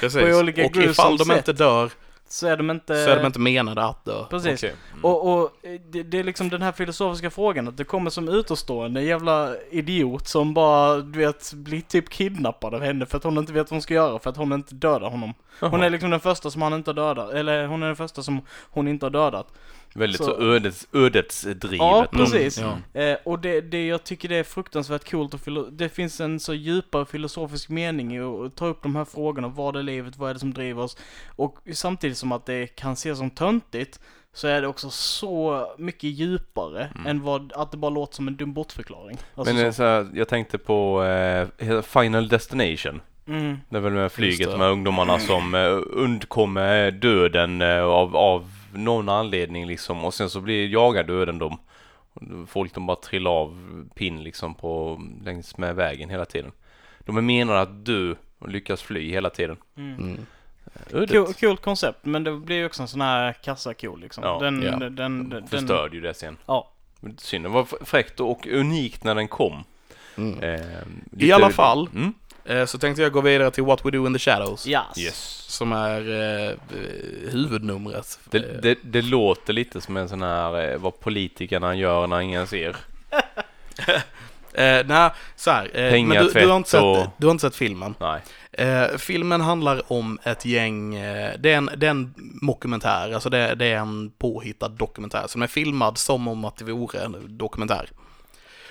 Precis. på olika och ifall de sätt. inte dör, Så är de inte... så är de inte menade att dö. Precis. Okej. Mm. Och, och eh, det, det är liksom den här filosofiska frågan att det kommer som utomstående en jävla idiot som bara, du vet, blir typ kidnappad av henne för att hon inte vet vad hon ska göra för att hon inte dödar honom. Hon Jaha. är liksom den första som han inte har dödat, eller hon är den första som hon inte har dödat. Väldigt så, så- ödets, ödetsdrivet. Ja, då. precis. Ja. Eh, och det, det, jag tycker det är fruktansvärt coolt och det finns en så djupare filosofisk mening i att ta upp de här frågorna. Vad är livet? Vad är det som driver oss? Och samtidigt som att det kan ses som töntigt så är det också så mycket djupare än vad, att det bara låter som en dum bortförklaring. Alltså Men så. så här, jag tänkte på eh, Final Destination. Mm. Det är väl med flyget med ungdomarna som eh, undkommer döden eh, av, av någon anledning liksom och sen så blir jagar döden dem. Folk de bara trillar av pinn liksom på längs med vägen hela tiden. De är menade att dö och lyckas fly hela tiden. Mm. Mm. Ödet Cool, coolt koncept, men det blir ju också en sån här kassako liksom. Ja, den, ja. den, den, den, förstörde ju det sen. Ja. Synd, det var fräckt och unikt när den kom. Mm. Eh, I alla fall Mm. Eh, så tänkte jag gå vidare till What We Do In The Shadows. Yes. Yes. Som är eh, huvudnumret. Det, det, det låter lite som en sån här eh, vad politikerna gör när ingen ser. Eh, nej, så här. Eh, men du, du, har inte sett, och- du har inte sett filmen. Nej. Eh, filmen handlar om ett gäng, eh, det, är en, det är en mockumentär, alltså det, det är en påhittad dokumentär som är filmad som om att det vore en dokumentär.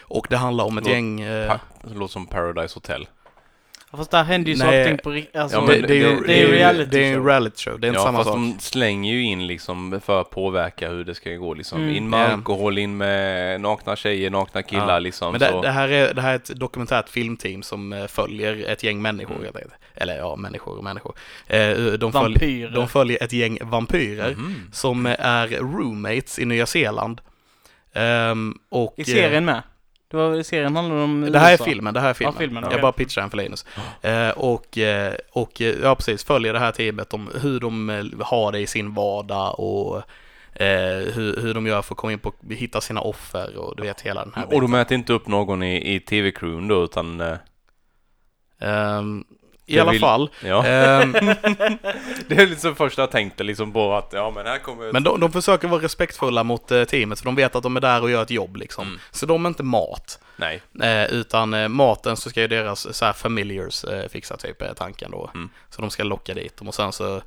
Och det handlar om ett Låt- gäng... Eh, det låter som Paradise Hotel. Fast där händer ju saker ting på riktigt. Alltså, Ja, det, men det, är det- det, är ju reality det är en reality show, det är inte ja, samma fast sak. de slänger ju in liksom för att påverka hur det ska gå liksom. Mm. In med Ja. alkohol, in med nakna tjejer, nakna killar Ja. liksom. Men det, så. det, här är, det här är ett dokumentärt filmteam som eh, följer ett gäng människor, Mm. eller ja, människor och människor. Eh, de, följer, Vampyrer. de följer ett gäng vampyrer Mhm. som är roommates i Nya Zeeland. Ehm, och, I eh, serien med. Det var, serien handlade om Det här är USA. filmen, det här är filmen. Ja, filmen, Jag okej. bara pitchar den för Linus. Eh, och, eh, och eh, ja, precis, följer det här teamet om hur de eh, har det i sin vardag och eh, hur, hur de gör för att komma in på, hitta sina offer och du vet hela den här Och de mäter inte upp någon i, i tv-crewen då utan... eh, Ehm, I Jag alla vill- fall. Ja. ehm, det är liksom första jag tänkte liksom på att ja men här kommer... men de, de försöker vara respektfulla mot eh, teamet för de vet att de är där och gör ett jobb liksom. Mm. Så de är inte mat. Nej. Eh, utan eh, maten så ska ju deras så här familiars eh, fixa typ är tanken då. Mm. Så de ska locka dit dem och sen så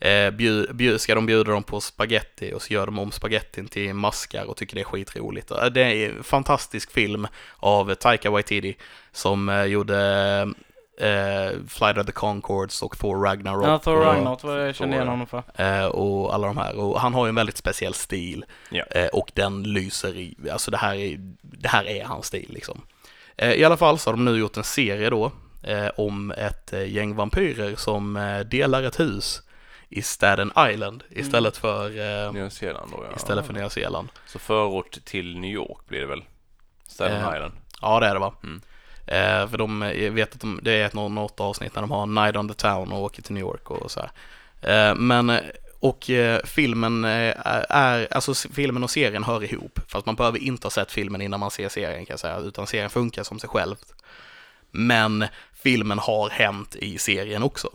eh, bjud, bjud, ska de bjuda dem på spaghetti och så gör de om spagettin till maskar och tycker det är skitroligt. Eh, Det är en fantastisk film av Taika Waititi som eh, gjorde eh, Flight of the Conchords och Thor Ragnarok. Ja, Thor och- Ragnarok var jag kände Thor, igen honom för. Eh, och alla de här. Och han har ju en väldigt speciell stil. Ja. Eh, och den lyser i, alltså det här är, det här är hans stil liksom. Eh, I alla fall så har de nu gjort en serie då eh, om ett eh, gäng vampyrer som eh, delar ett hus i Staten Island istället för, eh, Nya Zeeland då ja. istället för Nya Zeeland. Så förort till New York blir det väl? Staten Eh, Island. Ja, det är det va? Mm. Eh, för de, jag vet att de, det är ett nå- något avsnitt när de har Night on the Town och åker till New York och så här. Eh, men, eh, och eh, filmen eh, är, alltså filmen och serien hör ihop. Fast man behöver inte ha sett filmen innan man ser serien kan jag säga, utan serien funkar som sig själv. Men filmen har hänt i serien också.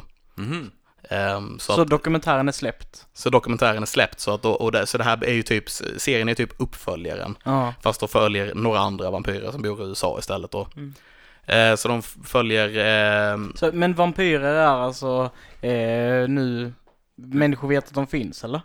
Ehm, så, Så, att, dokumentären är släppt. så dokumentären är släppt, så, att, då- och det, så det här är ju typ, serien är typ uppföljaren. Ja. Fast de följer några andra vampyrer som bor i USA istället då. Mm. Eh, så de följer, eh, Så, men vampyrer är alltså eh, nu människor vet att de finns eller?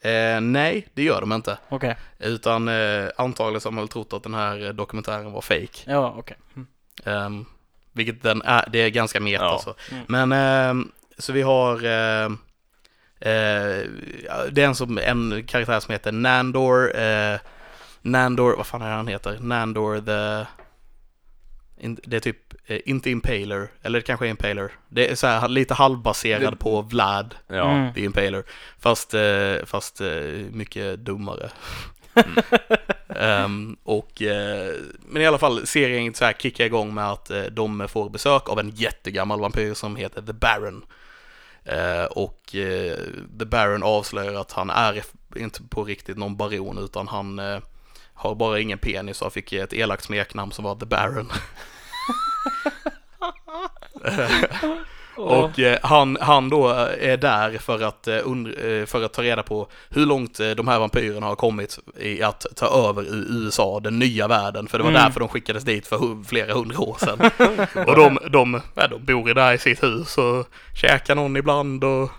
eh, nej det gör de inte. Okej. Utan eh, antagligen så har man väl trott att den här dokumentären var fake. Ja, okej. Mm. Ehm, vilket den är, det är ganska meta Ja. alltså. Mm. Men, ehm, så vi har eh, eh, det är en, som, en karaktär som heter Nandor, eh, Nandor, vad fan är han heter? Nandor the... Det är typ, eh, inte Impaler, eller det kanske är Impaler. Det är så här lite halvbaserad Det- på Vlad, Ja. Mm. the Impaler. Fast, eh, fast eh, mycket dummare. Ehm, och, eh, men i alla fall, serien så här kickar igång med att de får besök av en jättegammal vampyr som heter The Baron. Eh, och The Baron avslöjar att han är inte på riktigt någon baron utan han har bara ingen penis och fick ett elakt smeknamn som var The Baron. Och eh, han, han då eh, är där för att, eh, und- eh, för att ta reda på hur långt eh, de här vampyrerna har kommit i att ta över i USA, den nya världen. För det var Mm. därför de skickades dit för hu- flera hundra år sedan. och de, de, ja, de bor där i sitt hus och käkar någon ibland och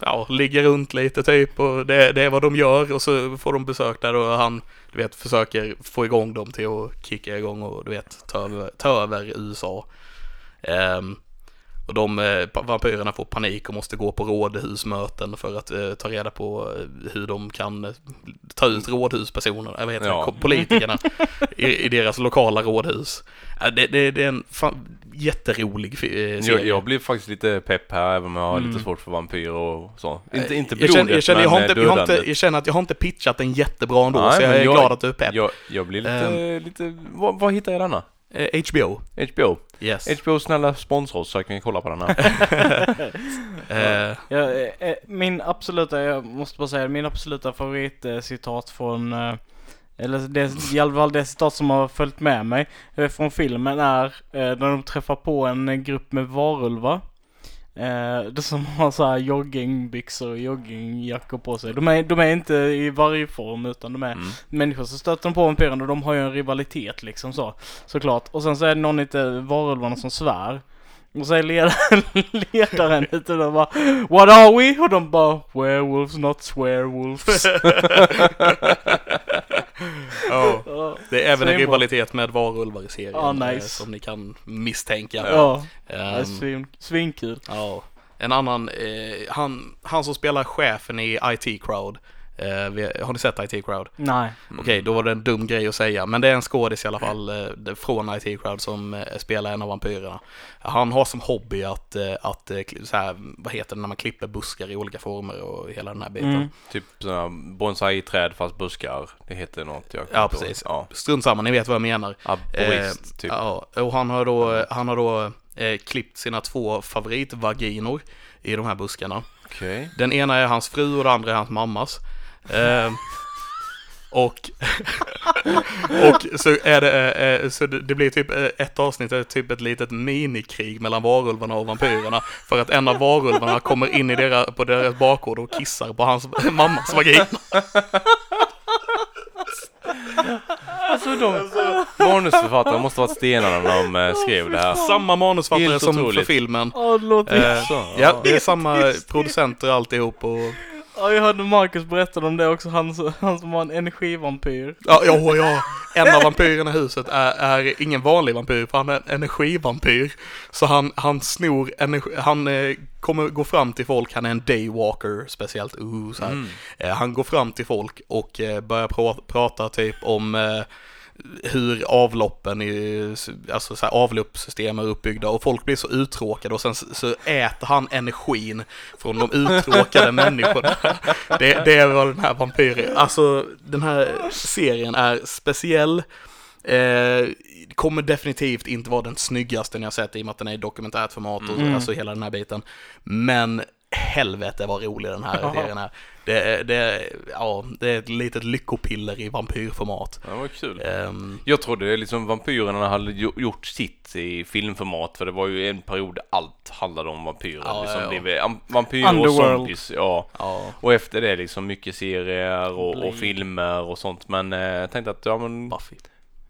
ja, ligger runt lite typ och det, det är vad de gör och så får de besök där och han, du vet, försöker få igång dem till att kicka igång och du vet, ta över, ta över USA. Um, ehm, och de eh, vampyrerna får panik och måste gå på rådhusmöten för att eh, ta reda på eh, hur de kan eh, ta ut rådhuspersoner, jag vet Ja. inte, politikerna i, i deras lokala rådhus. Det, det, det är en fan, jätterolig eh, Jag, serie. jag blir faktiskt lite pepp här även om jag har Mm. lite svårt för vampyrer och så. Inte, inte jag blodet känner, jag, känner, jag, har men inte, jag, har inte, dödandet. jag känner att jag har inte pitchat den jättebra ändå, Nej, så jag är jag- glad att du är pepp. Jag, jag blir lite, Ehm. lite, vad, vad hittar jag denna? Eh, HBO, HBO. yes. HBO snälla sponsra oss så jag kan kolla på den här. Eh, Ja, eh, eh, min absoluta, jag måste bara säga, min absoluta favoritcitat från, eh, eller det, i alla fall det citat som har följt med mig från filmen är när de träffar på en grupp med varulvar. Eh, som har så här joggingbyxor och joggingjackor på sig. De är, de är inte i vargform utan de är Mm. människor. Så stöter på vampyren och de har ju en rivalitet liksom så. Såklart. Och sen så är det någon ute varulvarna som svär. Och så är ledaren, ledaren ute där bara What are we? Och de bara Werewolves not swearwolves. ja. Ja. Det är även en rivalitet med varulvar i serien, Ja, eh, nice. som ni kan misstänka. Ja, det är svin, svinkul. Ja, en annan, eh, han, han som spelar chefen i IT Crowd, eh, vi- har ni sett IT Crowd? Nej. Okej, då var det en dum grej att säga, men det är en skådis i alla fall eh, från IT Crowd som eh, spelar en av vampyrerna. Han har som hobby att, eh, att eh, så här, vad heter det när man klipper buskar i olika former och hela den här biten. Mm. Typ sådana bonsai-träd fast buskar. Det heter något jag Ja, precis. Ja. Strunt samma, ni vet vad jag menar. Aborist, typ. Ja, och han har då, han har då eh, klippt sina två favoritvaginor i de här buskarna. Okej. Den ena är hans fru och den andra är hans mammas. Eh, och, och så är det, eh, så det blir typ eh, ett avsnitt, är typ ett litet minikrig mellan varulvarna och vampyrerna. För att en av varulvarna kommer in i deras, på deras bakgård och kissar på hans mammas vagina. Alltså de manusförfattarna måste varit stenar när de eh, skrev det här. Samma manusfattare Helt som för otroligt. filmen. Ja, det låter Eh, Så, ja, det är samma producenter alltihop och Ja, jag hörde Marcus berätta om det också, han, som- han som var en energivampyr. Ja, ja, ja. En av vampyrerna i huset är, är ingen vanlig vampyr, för han är en energivampyr. Så han, han snor energi, han eh, kommer gå fram till folk, han är en daywalker speciellt, uh, så här. Mm. Eh, han går fram till folk och eh, börjar pra- prata typ om hur avloppen i, alltså så här, avloppssystem är uppbyggda och folk blir så uttråkade och sen så, äter han energin från de uttråkade människorna. Det, det är vad den här vampyren, alltså den här serien är speciell. Eh, kommer definitivt inte vara den snyggaste ni har sett i och med att den är i dokumentärt format och Mm. alltså hela den här biten. Men helvete vad rolig den här Ja. serien är. Det, är- det, ja, det är ett litet lyckopiller i vampyrformat. Ja, vad kul. Ehm, Jag trodde liksom vampyrerna hade gjo- gjort sitt i filmformat för det var ju en period där allt handlade om vampyrer. Ja, liksom, ja, ja. Det var am- vampyrer och zombies, ja. ja, Och efter det liksom mycket serier och, och filmer och sånt. Men eh, jag tänkte att, ja men, Buffy.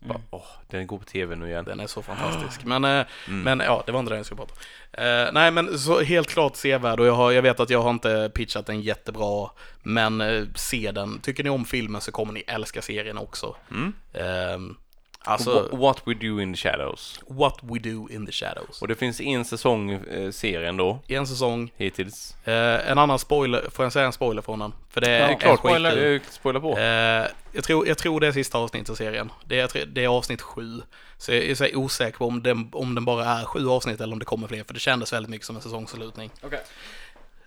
Bara, åh, den går på tv nu igen. Den är så fantastisk. Men, eh, Mm. men ja, det var inte det jag skulle prata om. Eh, nej, men så helt klart sevärd och jag, har, jag vet att jag har inte pitchat den jättebra, men eh, se den. Tycker ni om filmen så kommer ni älska serien också. Mm. Ehm, alltså, Wha- What We Do In The Shadows. What We Do In The Shadows. Och det finns en säsong eh, serien då, En säsong, hittills. eh, en annan spoiler, får jag säga en spoiler från den? För det Ja, är Klart, skitkul. spoiler, eh, spoiler på. Eh, jag, tror, jag tror det är sista avsnittet av serien. Det är, tre- det är avsnitt sju. Så jag är så osäker på om den, om den bara är sju avsnitt eller om det kommer fler, för det kändes väldigt mycket som en säsongsavslutning. Okej.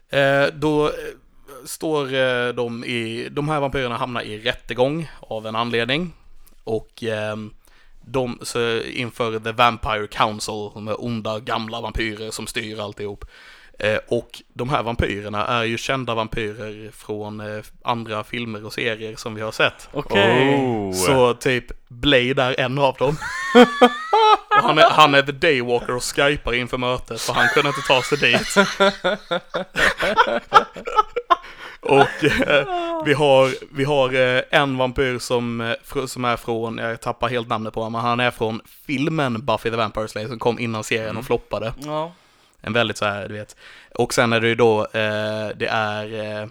Eh, då eh, står eh, de i, de här vampyrerna hamnar i rättegång av en anledning. Och ehm, de, så inför The Vampire Council, de är onda gamla vampyrer som styr alltihop. Eh, och de här vampyrerna är ju kända vampyrer från eh, andra filmer och serier som vi har sett. Okej. Oh. Så typ Blade är en av dem. och han, är, han är the daywalker och skypar inför mötet för han kunde inte ta sig dit. och eh, vi har, vi har eh, en vampyr som, eh, som är från, jag tappar helt namnet på honom, men han är från filmen Buffy the Vampire Slayer som kom innan serien och floppade. Ja. En väldigt så här, du vet. Och sen är det ju då, eh, det är eh,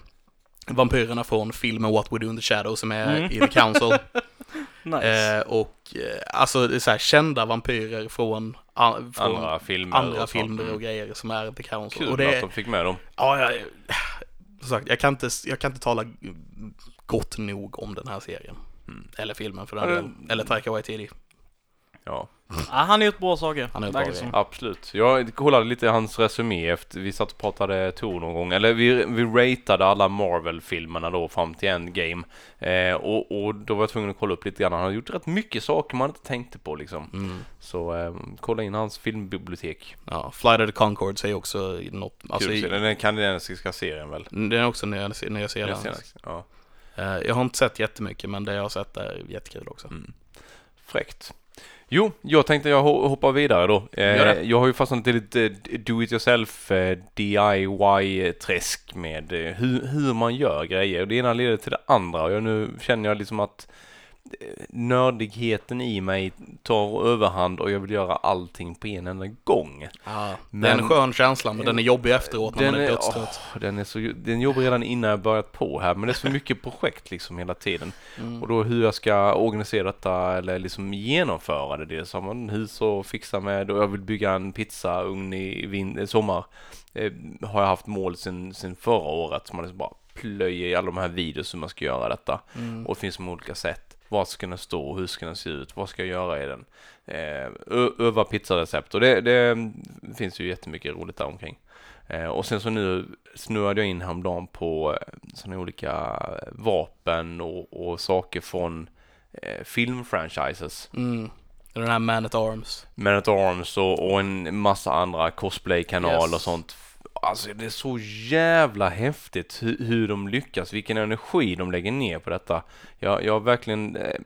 vampyrerna från filmen What We Do In The Shadow som är Mm. i The Council. Nice. Eh, och eh, alltså det är så här, kända vampyrer från an, från Andra filmer andra och filmer Mm. och grejer som är The Council. Kul och det, att de fick med dem. ja, jag, som sagt, jag kan inte, jag kan inte tala gott nog om den här serien. Mm. Eller filmen för den delen. Eller Taika Waititi. Ja, Ja, han har gjort bra saker. Han har gjort verkar bra som. absolut. Jag kollade lite hans resumé efter vi satt och pratade Tor någon gång. Eller vi, vi ratade alla Marvel-filmerna då fram till Endgame. Eh, och, och då var jag tvungen att kolla upp lite grann. Han har gjort rätt mycket saker man inte tänkte på liksom. Mm. Så eh, kolla in hans filmbibliotek. Ja, Flight of the Concords är också något, alltså, Kul i, Den är kanadensiska serien väl? den är också Zeeland. Senast. Ja. Eh, Jag har inte sett jättemycket, men det jag har sett är jättekul också. Mm. Fräckt. Jo, jag tänkte jag ho- hoppar vidare då. Eh, jag har ju fastnat i lite do it yourself eh, DIY-träsk med eh, hur, hur man gör grejer. Det ena leder till det andra och jag, nu känner jag liksom att eh, nördigheten i mig tar överhand och jag vill göra allting på en enda gång. Ja, det är en Men- skön känsla, men den är jobbig efteråt när man är dödstrött. åh, den är så, den jobbar redan innan jag börjat på här, men det är så mycket projekt liksom hela tiden. Mm. Och då hur jag ska organisera detta eller liksom genomföra det. Dels har man hus att fixa med och jag vill bygga en pizzaugn i vin- i sommar. Eh, har jag haft mål sen, sen förra året som man liksom bara plöjer i alla de här videos hur man ska göra detta. Mm. Och det finns med olika sätt. Vad ska den stå? Hur ska den se ut? Vad ska jag göra i den? Eh, öva pizzarecept och det, det finns ju jättemycket roligt där omkring. Eh, och sen så nu snurrade jag in häromdagen på eh, sådana olika vapen och, och saker från eh, filmfranchises. Mm. Den här Man at Arms. Man at Arms och, och en massa andra cosplay-kanaler Yes. och sånt. Alltså det är så jävla häftigt hur, hur de lyckas, vilken energi de lägger ner på detta. Jag, jag har verkligen eh,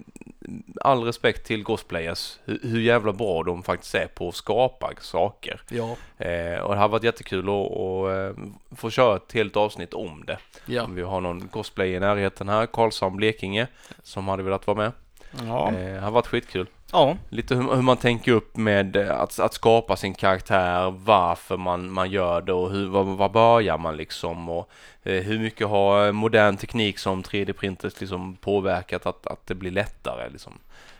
all respekt till cosplayers, hur, hur jävla bra de faktiskt är på att skapa saker. Ja. Eh, och det har varit jättekul att, att eh, få köra ett helt avsnitt om det. Ja. Om vi har någon cosplay i närheten här, Karlshamn, Blekinge, som hade velat vara med. Ja. Eh, det har varit skitkul. Ja, Lite hur, hur man tänker upp med eh, att, att skapa sin karaktär, varför man, man gör det och hur, vad, vad börjar man liksom och eh, hur mycket har modern teknik som 3D-printers liksom påverkat att, att det blir lättare liksom.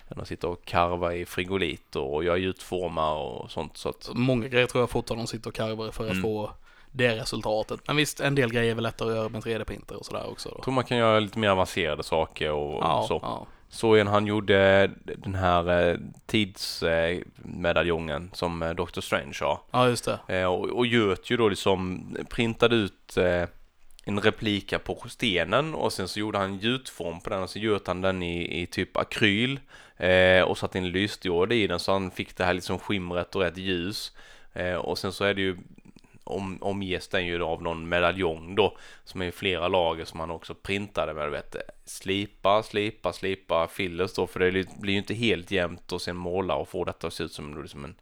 Än att sitta och karva i frigolit och göra gjutformar och sånt så att Många grejer tror jag fortfarande sitter och karvar för att Mm. få det resultatet. Men visst, en del grejer är väl lättare att göra med 3D-printer och sådär också. Då. jag tror man kan göra lite mer avancerade saker och Ja, så. ja. Så en han gjorde den här eh, tidsmedaljongen som eh, Doctor Strange har. ja, just det. Eh, och, och göt ju då liksom, printade ut en replika på stenen och sen så gjorde han gjutform på den och så göt han den i, i typ akryl eh, och satte in lysdiod i den så han fick det här liksom skimret och rätt ljus. Eh, och sen så är det ju om, omges den ju av någon medaljong då som är i flera lager som han också printade med, du vet, slipa, slipa, slipa, fillers då för det blir ju inte helt jämnt och sen måla och få detta att se ut som liksom en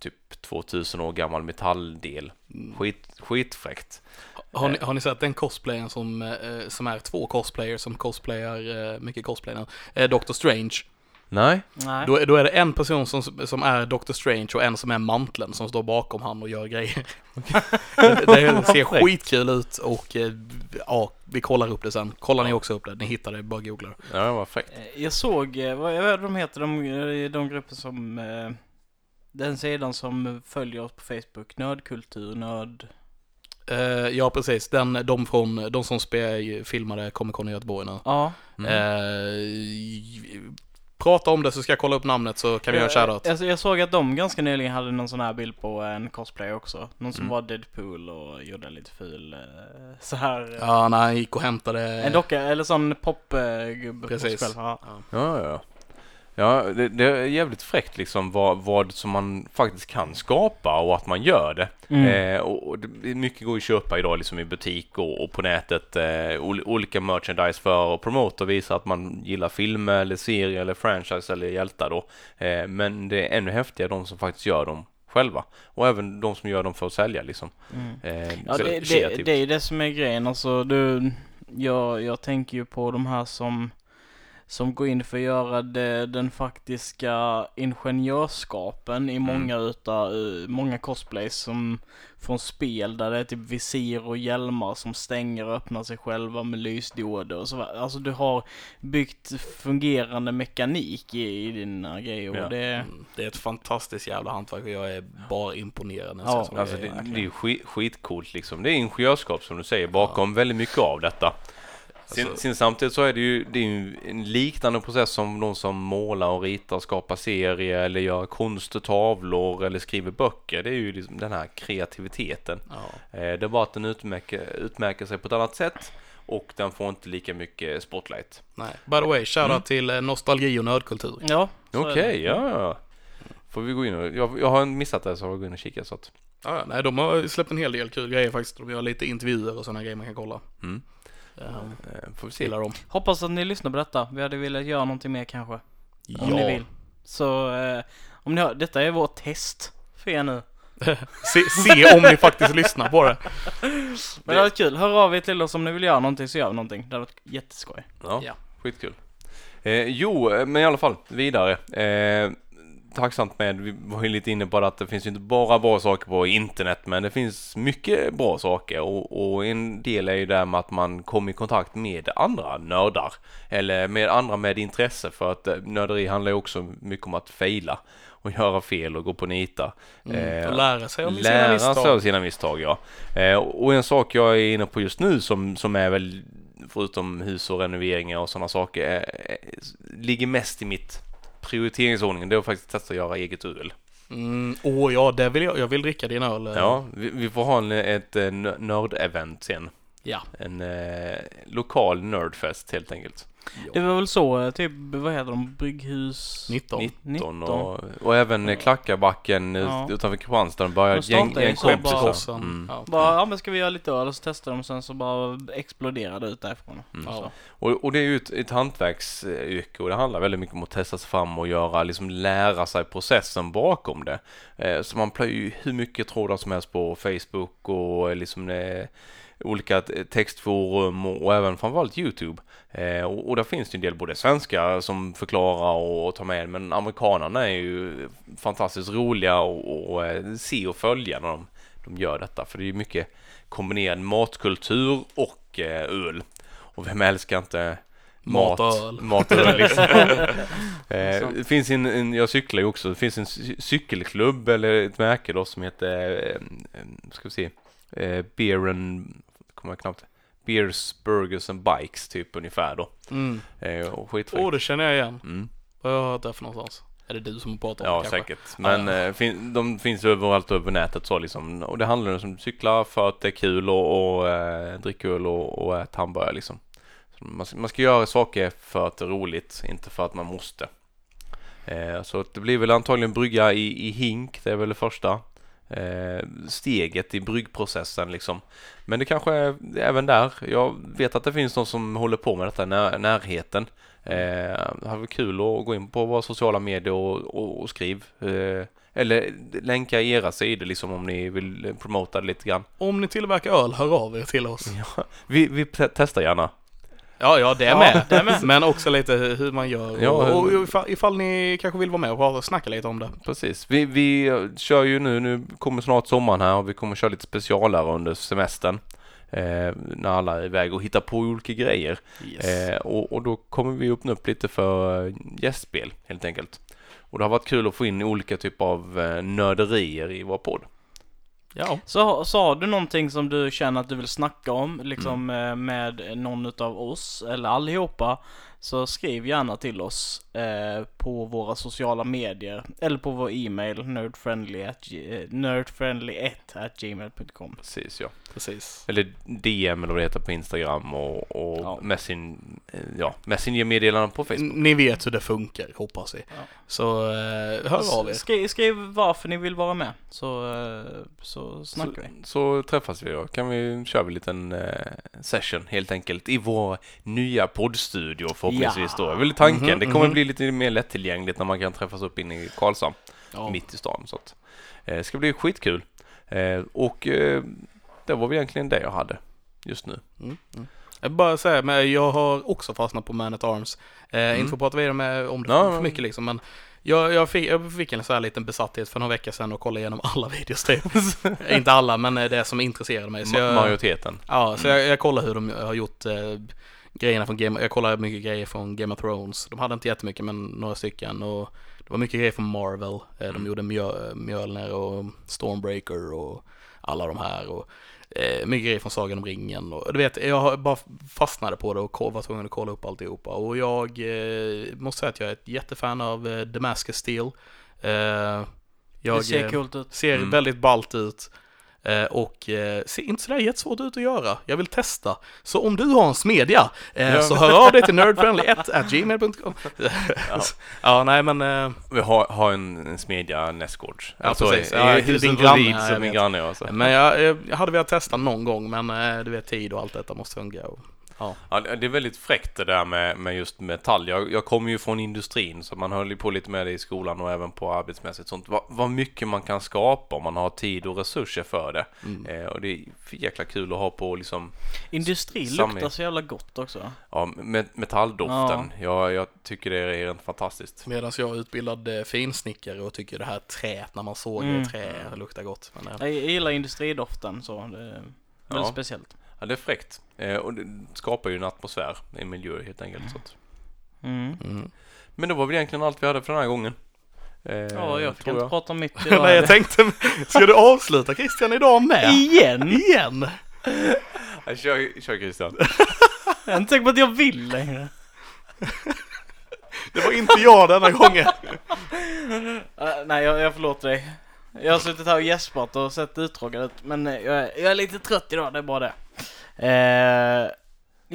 typ 2000 år gammal metalldel. Skit, skitfräckt. Har ni, har ni sett den cosplayen som, eh, som är två cosplayers som cosplayar, eh, mycket cosplay nu? Eh, Doctor Strange. Nej, nej. Då, är- då är det en person som, som är Doctor Strange och en som är manteln som står bakom han och gör grejer. det, det ser skitkul ut och eh, ja, vi kollar upp det sen. Kollar ni också upp det? Ni hittar det, bara googla. ja, det var fräckt. Eh, Jag såg, eh, vad vad är de heter, de, de grupper som, den sidan som följer oss på Facebook, nördkultur, nörd... Ja, precis. Den, de, från, de som spe, filmade Comic Con i Göteborg nu. Ja. Mm. Eh, prata om det så ska jag kolla upp namnet så kan vi göra en shoutout. Alltså, jag såg att de ganska nyligen hade någon sån här bild på en cosplay också. Någon som Mm. var Deadpool och gjorde en lite ful, eh, så här. eh, Ja, när han gick och hämtade... En docka, eller sån popgubbe på sig Precis. själv. Ja. Ja, ja, ja. Det, det är jävligt fräckt liksom vad, vad som man faktiskt kan skapa och att man gör det. Mm. Eh, och, och det, mycket går att köpa idag liksom i butik och, och på nätet. Eh, ol, olika merchandise för att promota och visa att man gillar filmer eller serier eller franchise eller hjältar då. Eh, men det är ännu häftigare de som faktiskt gör dem själva. Och även de som gör dem för att sälja liksom. Mm. Eh, Ja, det, det, det är ju det som är grejen. Alltså, du, jag, jag tänker ju på de här som, som går in för att göra det, den faktiska ingenjörskapen i många utav, eh, många cosplays som från spel där det är typ visir och hjälmar som stänger och öppnar sig själva med lysdioder och så. Alltså du har byggt fungerande mekanik i, i dina grejer Ja. det Mm, Det är ett fantastiskt jävla hantverk och jag är bara imponerad när jag Ja, Alltså det, det är ju skit, skitcoolt liksom. Det är ingenjörskap som du säger bakom väldigt mycket av detta. Sen, Alltså- sen samtidigt så är det ju, det är ju en liknande process som de som målar och ritar, skapar serier eller gör konst och tavlor eller skriver böcker. Det är ju liksom den här kreativiteten. Ja. Eh, det är bara att den utmärker, utmärker sig på ett annat sätt och den får inte lika mycket spotlight. Nej. By the way, shoutout Mm. till eh, nostalgi och nördkultur. Ja, Okej, det. ja, ja. Får vi gå in och, jag, jag har missat det så jag går in och kika så att. Ja, nej, de har släppt en hel del kul grejer faktiskt. De gör lite intervjuer och sådana grejer man kan kolla. Mm. Ja, Eh, får vi se. gillar dem. Hoppas att ni lyssnar på detta. Vi hade velat göra någonting mer kanske. Om ni vill. Så, eh, om ni har, detta är vårt test för er nu. Se, se om ni faktiskt lyssnar på det. Men det hade varit kul. Hör av er till oss om ni vill göra någonting så gör vi någonting. Det hade varit jätteskoj. Ja, Ja. skitkul. Eh, jo, eh, men i alla fall vidare. Eh, tacksamt med, vi var ju lite inne på det att det finns ju inte bara bra saker på internet men det finns mycket bra saker och, och en del är ju det med att man kommer i kontakt med andra nördar eller med andra med intresse för att eh, nörderi handlar ju också mycket om att fejla och göra fel och gå på nita. Mm. Eh, Och lära sig om sina Lära sig misstag. av sina misstag, ja. Eh, och en sak jag är inne på just nu som, som är väl, förutom hus och renoveringar och sådana saker, ligger mest i mitt prioriteringsordning. Det är faktiskt testa att göra eget öl. Mm, åh ja, det vill jag. Jag vill dricka din öl. eh. Ja, vi, vi får ha en, ett eh, nö- nörd-event sen. Ja. En eh, lokal nördfest helt enkelt. Det var väl så, eh, typ, vad heter de? Brygghus? 19. 19 och, och även eh, Klackarbacken ut- Ja. utanför Kristianstad. De börjar De gäng, gäng kompisar. Mm. Ja. Bara, ja men ska vi göra lite öl och så testar de sen så bara exploderar det ut därifrån. Mm. Ja. Och, och det är ju ett, ett hantverksyrke och det handlar väldigt mycket om att testa sig fram och göra, liksom lära sig processen bakom det. Eh, så man plöjer ju hur mycket trådar som helst på Facebook och eh, liksom eh, olika textforum och, även framförallt Youtube. Eh, och, och där finns det en del både svenskar som förklarar och, tar med men amerikanerna är ju fantastiskt roliga och, och eh, se och följa när de, de gör detta för det är ju mycket kombinerad matkultur och eh, öl. Och vem älskar inte Mat mat, och öl. mat och öl liksom. eh, finns en, en, jag cyklar ju också, det finns en cy- cykelklubb eller ett märke då som heter, eh, eh, ska vi se, eh, Beer and, kommer jag knappt, Beers, Burgers and Bikes typ ungefär då. Mm. Eh, och skitfräckt. Åh, det känner jag igen. Mm. Vad har jag hört det för någonstans? Är det du som pratar om Ja, det kanske? säkert. Men Ja, eh, fin, de finns överallt över nätet så liksom. Och det handlar om att cykla för att det är kul och, och eh, dricka öl och, och äta hamburgare liksom. Man, ska- man ska göra saker för att det är roligt, inte för att man måste. Eh, så det blir väl antagligen brygga i, i hink, det är väl det första. Eh, steget i bryggprocessen liksom. Men det kanske är även där. Jag vet att det finns någon som håller på med detta i när, närheten. Eh, det hade varit kul att gå in på våra sociala medier och, och, och skriv. Eh, eller länka era sidor liksom om ni vill promota det lite grann. Om ni tillverkar öl, hör av er till oss. Vi, vi te- testar gärna. Ja, ja, det är Ja, med. det är med. Men också lite hur man gör. Ja, och, och hur- ifall, ifall ni kanske vill vara med och snacka lite om det. Precis. Vi, vi eh, kör ju nu, nu kommer snart sommaren här och vi kommer köra lite specialare under semestern. Eh, när alla är iväg och hittar på olika grejer. Yes. Eh, och, och då kommer vi öppna upp lite för eh, gästspel helt enkelt. Och det har varit kul att få in olika typer av eh, nörderier i vår podd. Mm. ja. Så, så har du någonting som du känner att du vill snacka om, liksom eh, med någon utav oss, eller allihopa, så skriv gärna till oss eh, på våra sociala medier, eller på vår e-mail, nerdfriendly at, g- eh, nerdfriendly1 at gmail.com. Precis ja. Precis. Eller DM eller vad det heter på Instagram och, och Ja. messin, ja, Messenger-meddelanden på Facebook. Ni vet hur det funkar, hoppas vi. Ja. Så eh, hör av er. Skriv, skriv varför ni vill vara med, så, eh, så snackar så, vi. så träffas vi då. Kan vi köra vi en liten eh, session helt enkelt i vår nya poddstudio förhoppningsvis Ja. då. Det är väl tanken. Mhm, det kommer mhm. bli lite mer lättillgängligt när man kan träffas upp inne i Karlshamn. Ja. mitt i stan. Så att, eh, det ska bli skitkul. Eh, och eh, det var väl egentligen det jag hade just nu. Mm, mm. Jag bara säga, men jag har också fastnat på Man at Arms. Eh, Mm. Inte för att prata vidare med om det Ja, för mycket liksom, men jag, jag, fick, jag fick en sån här liten besatthet för några veckor sedan och kollade igenom alla videos typ. Inte alla, men det som intresserade mig. Så jag, Majoriteten. ja, så jag, jag kollar hur de har gjort eh, grejerna från Game, jag kollar mycket grejer från Game of Thrones. De hade inte jättemycket, men några stycken. Och det var mycket grejer från Marvel. Eh, de Mm. gjorde Mjö, Mjölner och Stormbreaker och alla de här. Och, eh, mycket grejer från Sagan om ringen. Och, du vet, jag bara fastnade på det och var tvungen att kolla upp alltihopa. Och jag eh, måste säga att jag är ett jättefan av eh, Damascus Steel. Eh, jag, det ser eh, coolt ut. Ser Mm. väldigt ballt ut. Eh, och eh, ser inte sådär jättesvårt ut att göra. Jag vill testa. Så om du har en smedja, eh, så hör av dig till nerdfriendly1 at gmail.com. ja. ja, nej men... Eh, Vi har, har en, en smedja nästgårds. Ja, precis. Ja, i din granne, ja, som jag min vet. granne alltså. men jag, jag hade velat testa någon gång, men eh, du vet tid och allt detta måste funka. Och, ja. Ja, det är väldigt fräckt det där med, med just metall. Jag, jag kommer ju från industrin så man höll ju på lite med det i skolan och även på arbetsmässigt sånt. Vad, vad mycket man kan skapa om man har tid och resurser för det. Mm. Eh, och det är jäkla kul att ha på liksom, Industri Samma- luktar så jävla gott också. ja, med, metalldoften. Jag, jag tycker det är rent fantastiskt. Medan jag är utbildad eh, finsnickare och tycker det här träet när man sågar Mm. trä luktar gott. Men, eh, Jag gillar industridoften så. Det är väldigt Ja. speciellt. Ja, det är fräckt. Eh, och det skapar ju en atmosfär, en miljö helt enkelt. Så att. Mm. mm. Men det var väl egentligen allt vi hade för den här gången. Eh, Ja, jag fick tror inte jag. prata om mitt idag. Nej, jag tänkte, ska du avsluta Christian idag med? Igen? Igen? Ja, Kör, kör Christian. Jag är inte säker på att jag vill längre. Det var inte jag denna gången. Uh, nej, jag, jag förlåter dig. Jag har suttit här och gäspat och sett uttråkad ut, men eh, jag, är- jag är lite trött idag, det är bara det. Eh,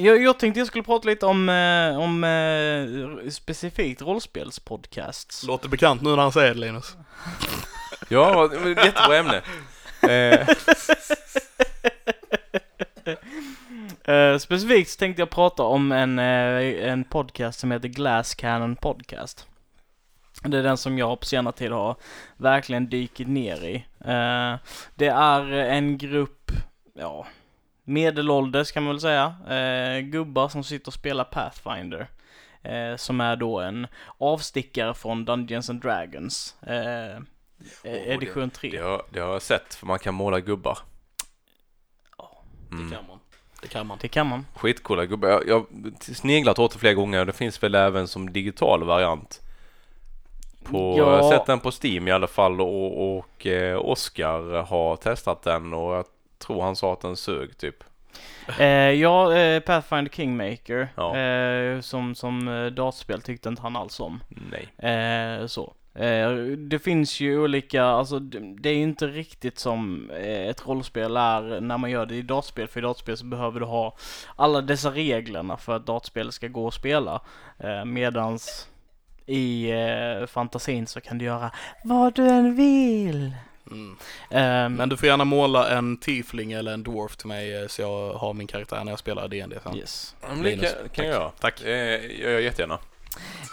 jag, jag tänkte jag skulle prata lite om, eh, om eh, specifikt rollspelspodcasts. Låter bekant nu när han säger det Linus. Ja, det jättebra ämne. Eh, Eh, specifikt så tänkte jag prata om en, eh, en podcast som heter Glass Cannon Podcast. Det är den som jag på senare tid har verkligen dykit ner i. Eh, det är en grupp, ja, medelålders kan man väl säga, eh, gubbar som sitter och spelar Pathfinder. Eh, som är då en avstickare från Dungeons and Dragons. Eh, det- edition 3. det, har, det har jag sett, för man kan måla gubbar. Ja, Mm. Det kan man. Det kan man. Det kan man. Skitcoola gubbar. Jag, jag har sneglat åt det flera gånger och det finns väl även som digital variant. På, Ja. Sett den på Steam i alla fall och, och eh, Oscar har testat den och jag tror han sa att den sög typ. Eh, ja, eh, Pathfinder Kingmaker, Ja. eh, som, som eh, dataspel tyckte inte han alls om. Nej. Eh, så. Eh, det finns ju olika, alltså det, det är ju inte riktigt som ett rollspel är när man gör det i dataspel, för i dataspel så behöver du ha alla dessa reglerna för att dataspel ska gå att spela. Medans i eh, fantasin så kan du göra vad du än vill. Mm. Eh, Men du får gärna måla en tiefling eller en dwarf till mig eh, så jag har min karaktär när jag spelar D&D sen. yes. Det kan, kan jag göra. Tack. Eh, gör jag jättegärna.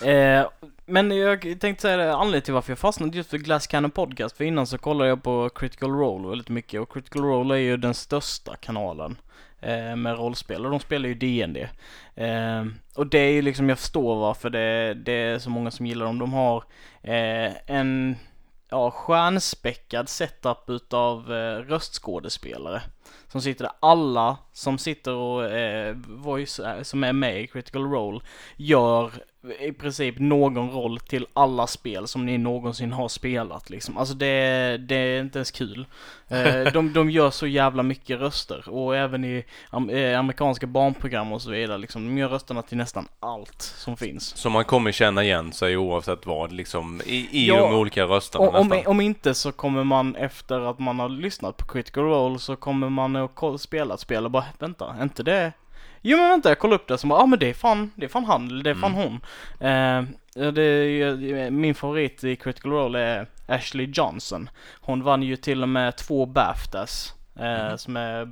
Eh, men jag tänkte säga det, anledningen till varför jag fastnade just för Glass Cannon Podcast, för innan så kollade jag på Critical Role väldigt mycket, och Critical Role är ju den största kanalen eh, med rollspel, och de spelar ju D&D eh, Och det är ju liksom, jag förstår varför det, det är så många som gillar dem. De har eh, en, ja, stjärnspäckad setup utav eh, röstskådespelare. Som sitter där, alla som sitter och eh, voice, eh, som är med i Critical Role gör i princip någon roll till alla spel som ni någonsin har spelat liksom. Alltså det, det är inte ens kul. Eh, de, de gör så jävla mycket röster och även i eh, amerikanska barnprogram och så vidare liksom. De gör rösterna till nästan allt som finns. Som man kommer känna igen sig oavsett vad liksom i, i Ja, de olika rösterna Om, nästan. om inte så kommer man efter att man har lyssnat på Critical Role så kommer man att spela ett spel och bara vänta, är inte det Jo men vänta, jag kollar upp det så bara, ja ah, men det är fan, det är fan han det är fan hon. Eh, ja, det ju- min favorit i Critical Role är Ashley Johnson. Hon vann ju till och med två Baftas, eh, Mhm. som är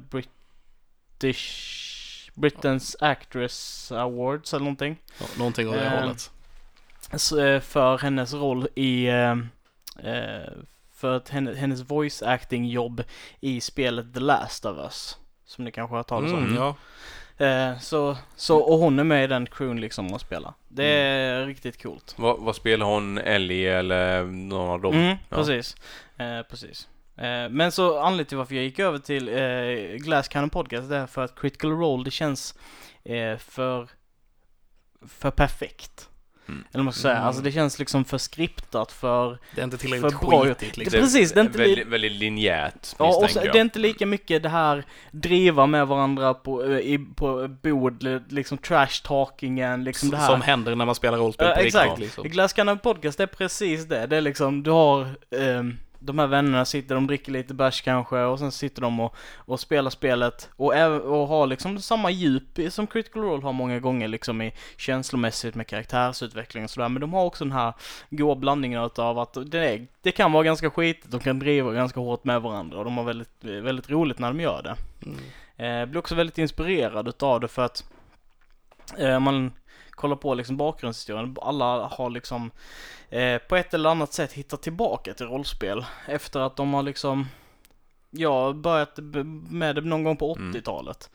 British, Britain's Actress Awards eller någonting. Nå- Någonting åt det Eh, hållet. Eh, för hennes roll i, eh, eh, för att henne, hennes voice acting jobb i spelet The Last of Us. Som ni kanske har talas om. Mm, ja. Eh, så, så, och hon är med i den crewn liksom och spelar. Det är riktigt coolt. Vad, vad spelar hon? Ellie eller någon av dem? Mm, Ja. precis. Eh, precis. Eh, men så anledningen till varför jag gick över till eh, Glass Cannon Podcast det är för att Critical Role det känns eh, för, för perfekt. Mm. Eller man ska säga. Mm. Alltså det känns liksom för skriptat, för... Det är inte tillräckligt För bra skitigt liksom. Det- precis, det är inte li- väldigt, väldigt linjärt Ja, och så, det är inte lika mycket det här driva med varandra på, eh, i, på bord, liksom trash-talkingen, liksom det här. Som händer när man spelar rollspel på exakt. riktigt liksom. Glass Cannon Podcast det är precis det. Det är liksom, du har ehm, de här vännerna sitter, de dricker lite bärs kanske och sen sitter de och, och spelar spelet och, och har liksom samma djup som Critical Role har många gånger liksom i känslomässigt med karaktärsutveckling och sådär. Men de har också den här goda blandningen utav att det, det kan vara ganska skitigt, de kan driva ganska hårt med varandra och de har väldigt, väldigt roligt när de gör det. Mm. Eh, blir också väldigt inspirerad utav det för att eh, man kollar på liksom bakgrundshistorien. Alla har liksom eh, på ett eller annat sätt hittat tillbaka till rollspel efter att de har liksom ja, börjat med det någon gång på Mm. 80-talet.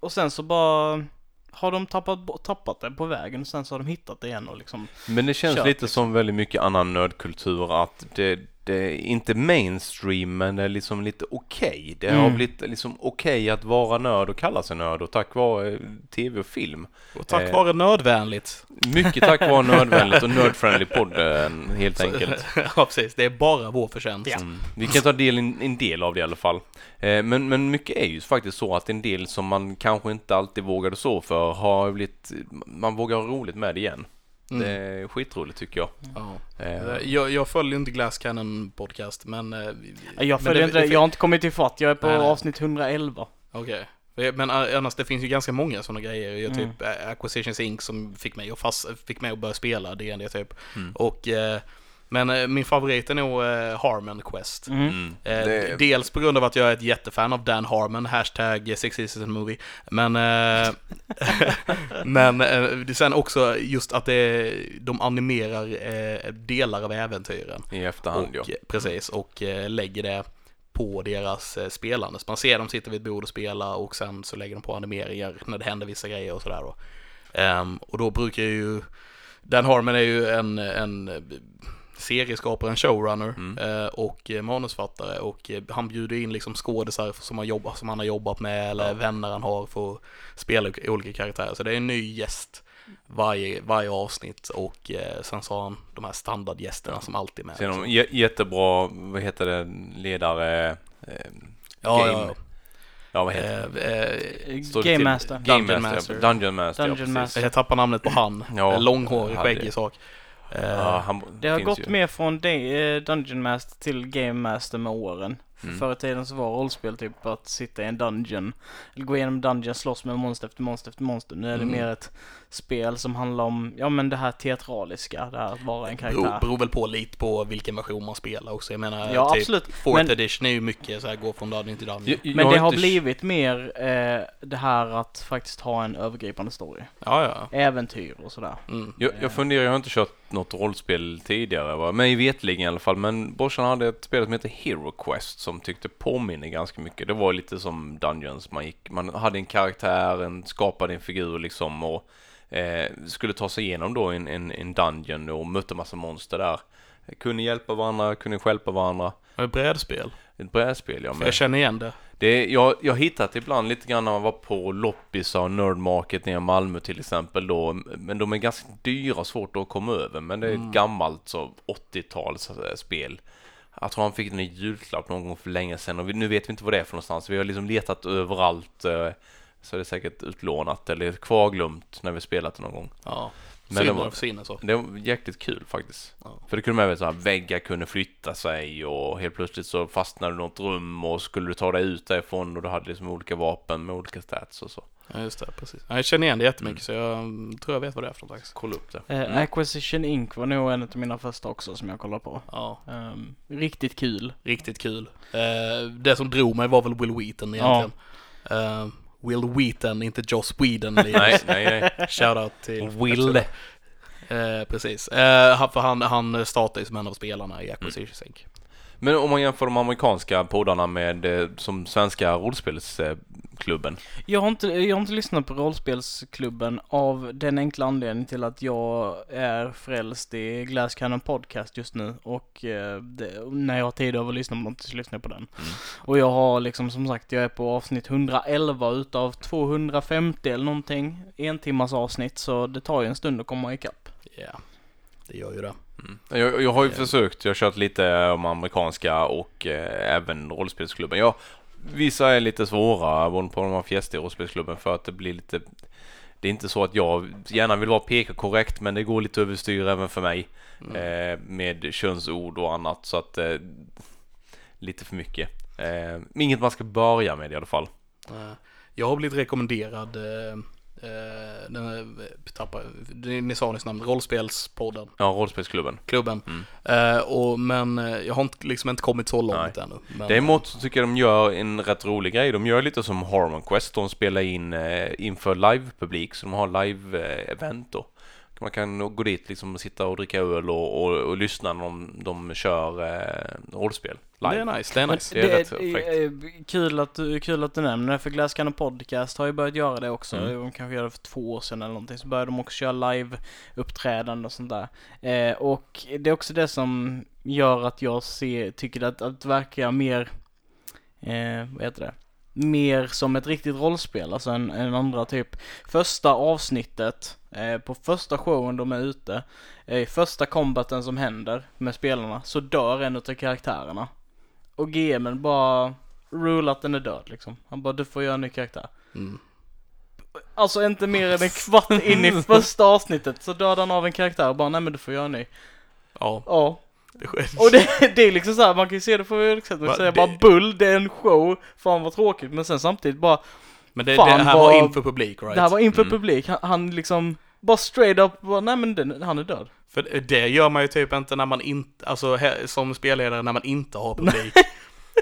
Och sen så bara har de tappat, tappat det på vägen och sen så har de hittat det igen och liksom Men det känns lite liksom. som väldigt mycket annan nördkultur att det, inte mainstream men det är liksom lite okej. Det har Mm. blivit liksom okej att vara nörd och kalla sig nörd och tack vare tv och film. Och tack Eh. vare nödvänligt. Mycket tack vare nördvänligt och nerdfriendly podden helt enkelt. ja, precis. Det är bara vår förtjänst. Mm. Vi kan ta del, en, en del av det i alla fall. Eh, men, men mycket är ju faktiskt så att en del som man kanske inte alltid vågade så för har blivit, man vågar ha roligt med det igen. Mm. Det är skitroligt tycker jag. Ja. Eh, Jag, jag följer inte Glass Cannon podcast, men... eh, Jag men följer inte det, jag har inte kommit till fatt. Jag är på Nej, nej. avsnitt 111. Okej. Men eh, annars, det finns ju ganska många sådana grejer. Jag, Mm. typ eh, Acquisitions Inc. som fick mig att, fast, fick mig att börja spela D&D typ. Mm. Och, eh, men eh, min favorit är nog eh, Harmon Quest. Mm. mm. Eh, Det- Dels på grund av att jag är ett jättefan av Dan Harmon, hashtag Six Seasons Movie. Men, eh, men eh, sen också just att det, de animerar eh, delar av äventyren. I efterhand och, ja. Precis, och eh, lägger det på deras eh, spelande. Så man ser dem sitta vid ett bord och spela och sen så lägger de på animeringar när det händer vissa grejer och sådär då. Ehm, och då brukar ju, Dan Harmon är ju en, en serieskapare, en showrunner Mm. eh, och eh, manusfattare och eh, han bjuder in liksom skådisar som han, jobbar, som han har jobbat med eller Ja. vänner han har för att spela olika karaktärer. Så det är en ny gäst varje, varje avsnitt och eh, sen så har han de här standardgästerna som alltid är med. Sen de j- jättebra, vad heter det, ledare, eh, Ja, game, ja. ja vad heter? Eh, eh, Game? Master. Dungeon Master. Master. Dungeon Master, Dungeon ja. Master. jag tappar namnet på han. Ja, Långhårig, skäggig sak. Eh, Ja, han Det har gått ju. mer från eh, Dungeon Master till Game Master med åren. Mm. Förr i tiden så var rollspel typ att sitta i en dungeon, eller gå igenom dungeon, slåss med monster efter monster efter monster. Nu är det Mm. mer ett spel som handlar om, ja men det här teatraliska, det här att vara en beror, karaktär. beror väl på lite på vilken version man spelar också. Jag menar, Ja, typ absolut. Fourth Men- edition är ju mycket så här, gå från dungeon till jag Men det har inte- blivit mer eh, det här att faktiskt ha en övergripande story. Ja, ja. Äventyr och sådär. Mm. Jag, jag funderar, jag har inte kört något rollspel tidigare, va? mig vetligen i alla fall, men brorsan hade ett spel som heter Hero Quest som tyckte påminner ganska mycket. Det var lite som Dungeons, man gick, man hade en karaktär, en, skapade en figur liksom och eh, skulle ta sig igenom då en, en, en dungeon och mötte massa monster där. Kunde hjälpa varandra, kunde stjälpa varandra. Ett brädspel. Ett brädspel ja. Med. jag känner igen det. Det, jag, jag har hittat ibland lite grann när man var på loppisar och nerdmarket nere i Malmö till exempel då. Men de är ganska dyra och svårt att komma över. Men det är Mm. ett gammalt så 80-talsspel. Jag tror han fick den i julklapp någon gång för länge sedan och vi, nu vet vi inte vad det är för någonstans. Vi har liksom letat överallt. eh, Så är det säkert utlånat eller kvarglömt när vi spelat det någon gång. Ja. Men det var- försvinner så. Det var jäkligt kul faktiskt. Ja. För det kunde man även så här, väggar kunde flytta sig och helt plötsligt så fastnade du något rum och skulle du ta dig ut därifrån och du hade liksom olika vapen med olika stats och så. Ja, just det. Precis. Ja, jag känner igen det jättemycket så jag mm, tror jag vet vad det är för något. Kolla upp det. Eh, Mm. Acquisition Inc var nog en av mina första också som jag kollade på. Ja, Ehm, riktigt kul. riktigt kul. Eh, det som drog mig var väl Will Wheaton egentligen. Eh, Will Wheaton, inte Joss Whedon. Nej, nej, nej. Shoutout till... Will. Eh, precis. Eh, han- för han, han startade ju som en av spelarna i Acquisitions Inc. Men om man jämför de amerikanska poddarna med eh, som svenska rollspelsklubben. Jag har, inte, jag har inte lyssnat på rollspelsklubben av den enkla anledningen till att jag är frälst i Glass Cannon Podcast just nu och eh, det, när jag har tid över att lyssna på något så lyssnar jag på den. Och jag har liksom som sagt, jag är på avsnitt 111 utav 250 eller någonting, en timmas avsnitt så det tar ju en stund att komma ikapp. Ja, det gör ju det. Mm. Jag, jag har ju Ja. försökt, jag har kört lite om amerikanska och eh, även rollspelsklubben. Jag, vissa är lite svåra både på de här fjästiga rollspelsklubben för att det blir lite det är inte så att jag gärna vill vara peka korrekt men det går lite överstyr även för mig Mm. eh, med könsord och annat så att eh, lite för mycket. Eh, inget man ska börja med i alla fall. Eh, Jag har blivit rekommenderad, eh, eh, den här, tappar, ni sa nyss namn, rollspelspodden, Ja, rollspelsklubben. klubben. Mm. Eh, och, men eh, jag har inte, liksom inte kommit så långt ännu. Men, Däremot så tycker jag de gör en rätt rolig grej. De gör lite som Harmon Quest. De spelar in eh, inför live-publik. Så de har live-event då. Man kan gå dit liksom och sitta och dricka öl och, och, och lyssna när de, de kör eh, rollspel det live. är nice, det är nice. Det är rätt fräckt. eh, kul, att, du- kul att du nämner det, för Glass Cannon Podcast har ju börjat göra det också. Mm. De kanske gjorde det för två år sedan eller någonting. Så började de också köra live-uppträdande och sånt där. Eh, och det är också det som gör att jag ser, tycker att, att det verkar mer, eh, vad heter det? Mer som ett riktigt rollspel, alltså en, en andra typ. Första avsnittet, eh, på första showen de är ute, eh, i första combaten som händer med spelarna, så dör en utav karaktärerna. Och GMen bara rule att den är död liksom. Han bara, du får göra en ny karaktär. Mm. Alltså inte mer än en kvart in i första avsnittet så dödar han av en karaktär och bara, nej men du får göra en ny. Ja, Ja. det. Och det, det är liksom så här, man kan ju se det på olika sätt. Man kan säga bara bull, det är en show, fan vad tråkigt. Men sen samtidigt bara, Men det, Fan, det här vad- var inför publik, right? det här var inför Mm. publik. Han, han liksom, bara straight up, bara, nej men den, han är död. För det gör man ju typ inte när man inte, alltså he- som spelledare när man inte har publik.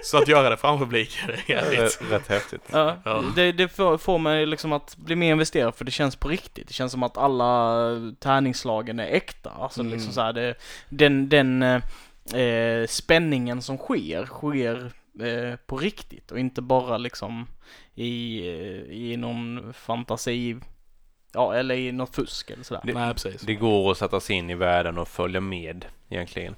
Så att göra det framför publik är jävligt. Rätt, rätt häftigt. Ja, Ja. det, det får, får mig liksom att bli mer investerad för det känns på riktigt. Det känns som att alla tärningslagen är äkta. Alltså Mm. liksom så här, det, den, den eh, eh, spänningen som sker, sker eh, på riktigt och inte bara liksom i, eh, i någon fantasi, ja eller i något fusk eller sådär. Det- Nej, precis. Det går att sätta sig in i världen och följa med egentligen.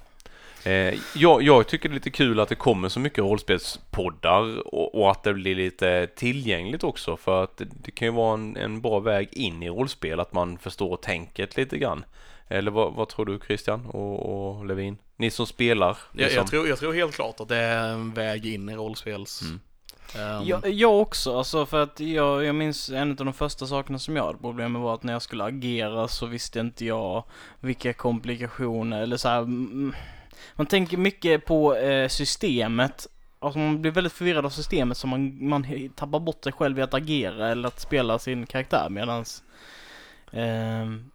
Eh, jag, jag tycker det är lite kul att det kommer så mycket rollspelspoddar och, och att det blir lite tillgängligt också för att det, det kan ju vara en, en bra väg in i rollspel att man förstår tänket lite grann. Eller vad, vad tror du Christian och, och Levin? Ni som spelar? Jag, liksom. jag, tror, jag tror helt klart att det är en väg in i rollspels... Mm. Ehm. Um. Jag, jag också, alltså för att jag, jag minns en av de första sakerna som jag hade problem med var att när jag skulle agera så visste inte jag vilka komplikationer eller så här, Man tänker mycket på eh, systemet, alltså man blir väldigt förvirrad av systemet så man, man tappar bort sig själv i att agera eller att spela sin karaktär medans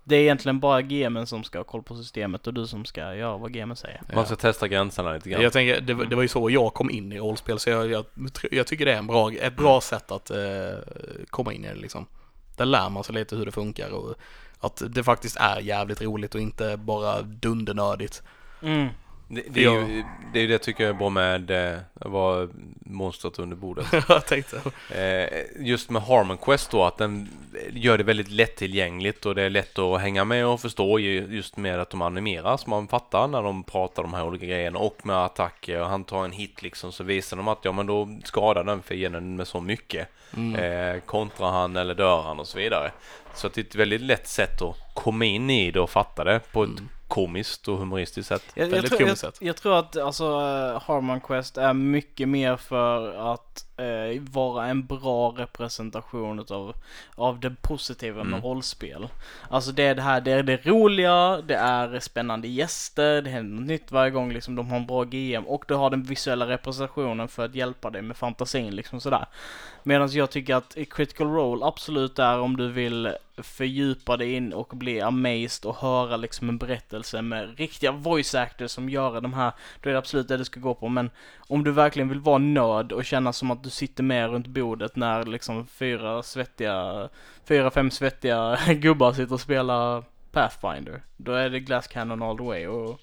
det är egentligen bara GMen som ska ha koll på systemet och du som ska göra vad GMen säger. Man ska testa gränserna lite grann. Jag tänker, det, var- det var ju så jag kom in i rollspel, så jag, jag, jag tycker det är en bra, ett Mm. bra sätt att eh, komma in i det liksom. Där lär man sig lite hur det funkar och att det faktiskt är jävligt roligt och inte bara dundernördigt. Mm. Det, det, är ju, det är ju det tycker jag är bra med eh, vad monstret under bordet. jag tänkte, Eh, just med Harmon Quest då, att den gör det väldigt lättillgängligt och det är lätt att hänga med och förstå ju- just med att de animeras. Man fattar när de pratar de här olika grejerna och med attacker och han tar en hit liksom så visar de att ja men då skadar den fienden med så mycket. mm. Eh, kontrar han eller dör han och så vidare. Så det är ett väldigt lätt sätt att komma in i det och fatta det på ett Mm. Komiskt och humoristiskt sätt. Jag, jag, Väldigt tror, jag, komiskt sätt. jag tror att alltså uh, Harmon Quest är mycket mer för att eh, vara en bra representation utav, av det positiva med Mm. rollspel. Alltså det är det här, det är det roliga, det är spännande gäster, det händer något nytt varje gång liksom de har en bra GM och du har den visuella representationen för att hjälpa dig med fantasin liksom sådär. Medan jag tycker att i Critical Role absolut är om du vill fördjupa dig in och bli amazed och höra liksom en berättelse med riktiga voice actors som gör de här, då är det absolut det du ska gå på. Men om du verkligen vill vara nörd och känna som att du sitter med runt bordet när liksom fyra svettiga, fyra, fem svettiga gubbar sitter och spelar Pathfinder. Då är det Glass Cannon all the way och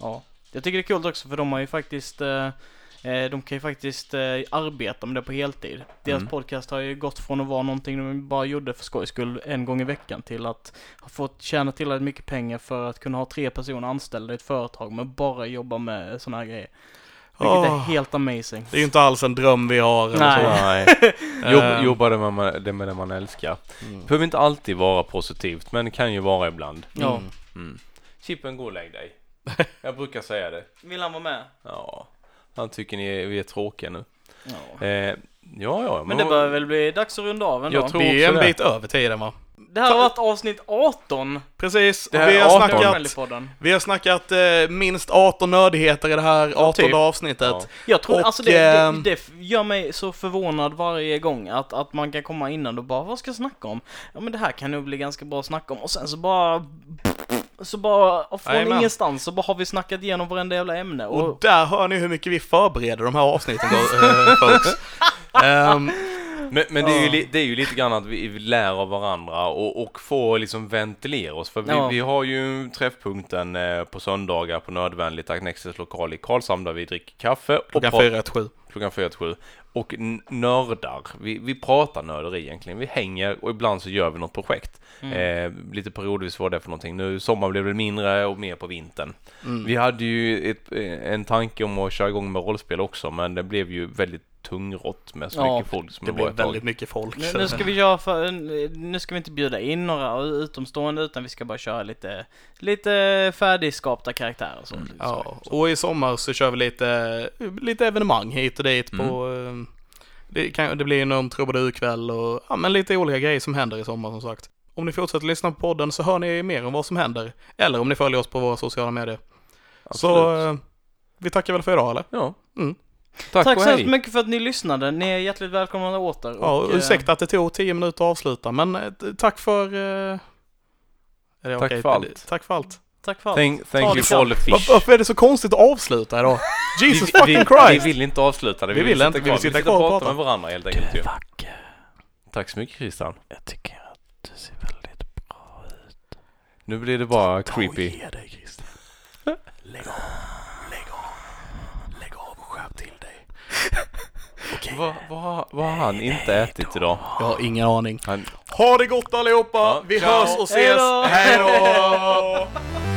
ja, Jag tycker det är kul också för de har ju faktiskt eh, eh, de kan ju faktiskt eh, arbeta med det på heltid. Deras Mm. podcast har ju gått från att vara någonting de bara gjorde för skojs skull en gång i veckan till att ha fått tjäna tillräckligt mycket pengar för att kunna ha tre personer anställda i ett företag men bara jobba med sådana här grejer. Vilket är Åh. helt amazing. Det är ju inte alls en dröm vi har. Nej. så. Nej. Jobb, Ehm, jobba det med, det med det man älskar. mm. Det behöver inte alltid vara positivt, men det kan ju vara ibland. Ja. Mm. Mm. Chippen, gå och lägg dig. Jag brukar säga det. Vill han vara med? Ja, han tycker ni är, vi är tråkiga nu. Ja. Eh, ja, ja. Men det börjar väl bli dags att runda av ändå. Jag tror- Vi är en det. bit över tiden va? Det här har varit avsnitt 18 Precis, Det och vi har 18. snackat, vi har snackat eh, minst 18 nördigheter i det här 18 typ. avsnittet. Ja. Jag tror, Och, alltså det, det, ehm, det gör mig så förvånad varje gång att, att man kan komma innan och bara, vad ska jag snacka om? Ja men det här kan nog bli ganska bra att snacka om och sen så bara, så bara, från Jajamän. ingenstans så bara har vi snackat igenom varenda jävla ämne och, Och där hör ni hur mycket vi förbereder de här avsnitten, äh, folks. Ehm, Men, men det, är ju, det är ju lite grann att vi, lär av varandra och, och får liksom ventilera oss. För vi, Ja. vi har ju träffpunkten eh, på söndagar på Nödvändigt Agnexes lokal i Karlshamn där vi dricker kaffe. och klockan ett sju. klockan fyra till sju. Och n- nördar. Vi, vi pratar nörderi egentligen. Vi hänger och ibland så gör vi något projekt. Mm. Eh, lite periodvis vad det för någonting. Nu sommar blev det mindre och mer på vintern. Mm. Vi hade ju ett, eh, en tanke om att köra igång med rollspel också men det blev ju väldigt tungrott med så Ja, mycket folk som Det var blir ett tag. väldigt mycket folk. nu, nu ska vi göra för, nu ska vi inte bjuda in några utomstående utan vi ska bara köra lite, lite färdigskapta karaktärer och så. Mm. Ja, och i sommar så kör vi lite, lite evenemang hit och dit Mm. på eh, det, kan, det blir någon trubadurkväll och ja, men lite olika grejer som händer i sommar som sagt. Om ni fortsätter lyssna på podden så hör ni mer om vad som händer. Eller om ni följer oss på våra sociala medier. Så Absolut. eh, vi tackar väl för idag eller? ja. Mm. Tack, Tack och så hemskt mycket för att ni lyssnade. Ni är hjärtligt välkomna åter. Ja, och, eh, ursäkta att det tog tio minuter att avsluta men eh, tack för... eh, är det Tack okej? för allt. Tack för allt. Tack för allt. Thank, Ta thank det you for all the fish. varför är det så konstigt att avsluta idag? Jesus vi, fucking vi, Christ! Vi vill inte avsluta det. Vi vill inte, vi vill sitta kvar och prata prata. med varandra helt enkelt ju. vacker. Tack så mycket Christian. Jag tycker att du ser väldigt bra ut. Nu blir det bara creepy. ge dig Christian. Lägg av, lägg av, lägg av och skärp till dig. Okej. Vad vad- vad har han inte ätit idag? Jag har ingen aning. Han, Ha det gott allihopa! Ja, Vi ciao. hörs och ses! Hej då! Hej då!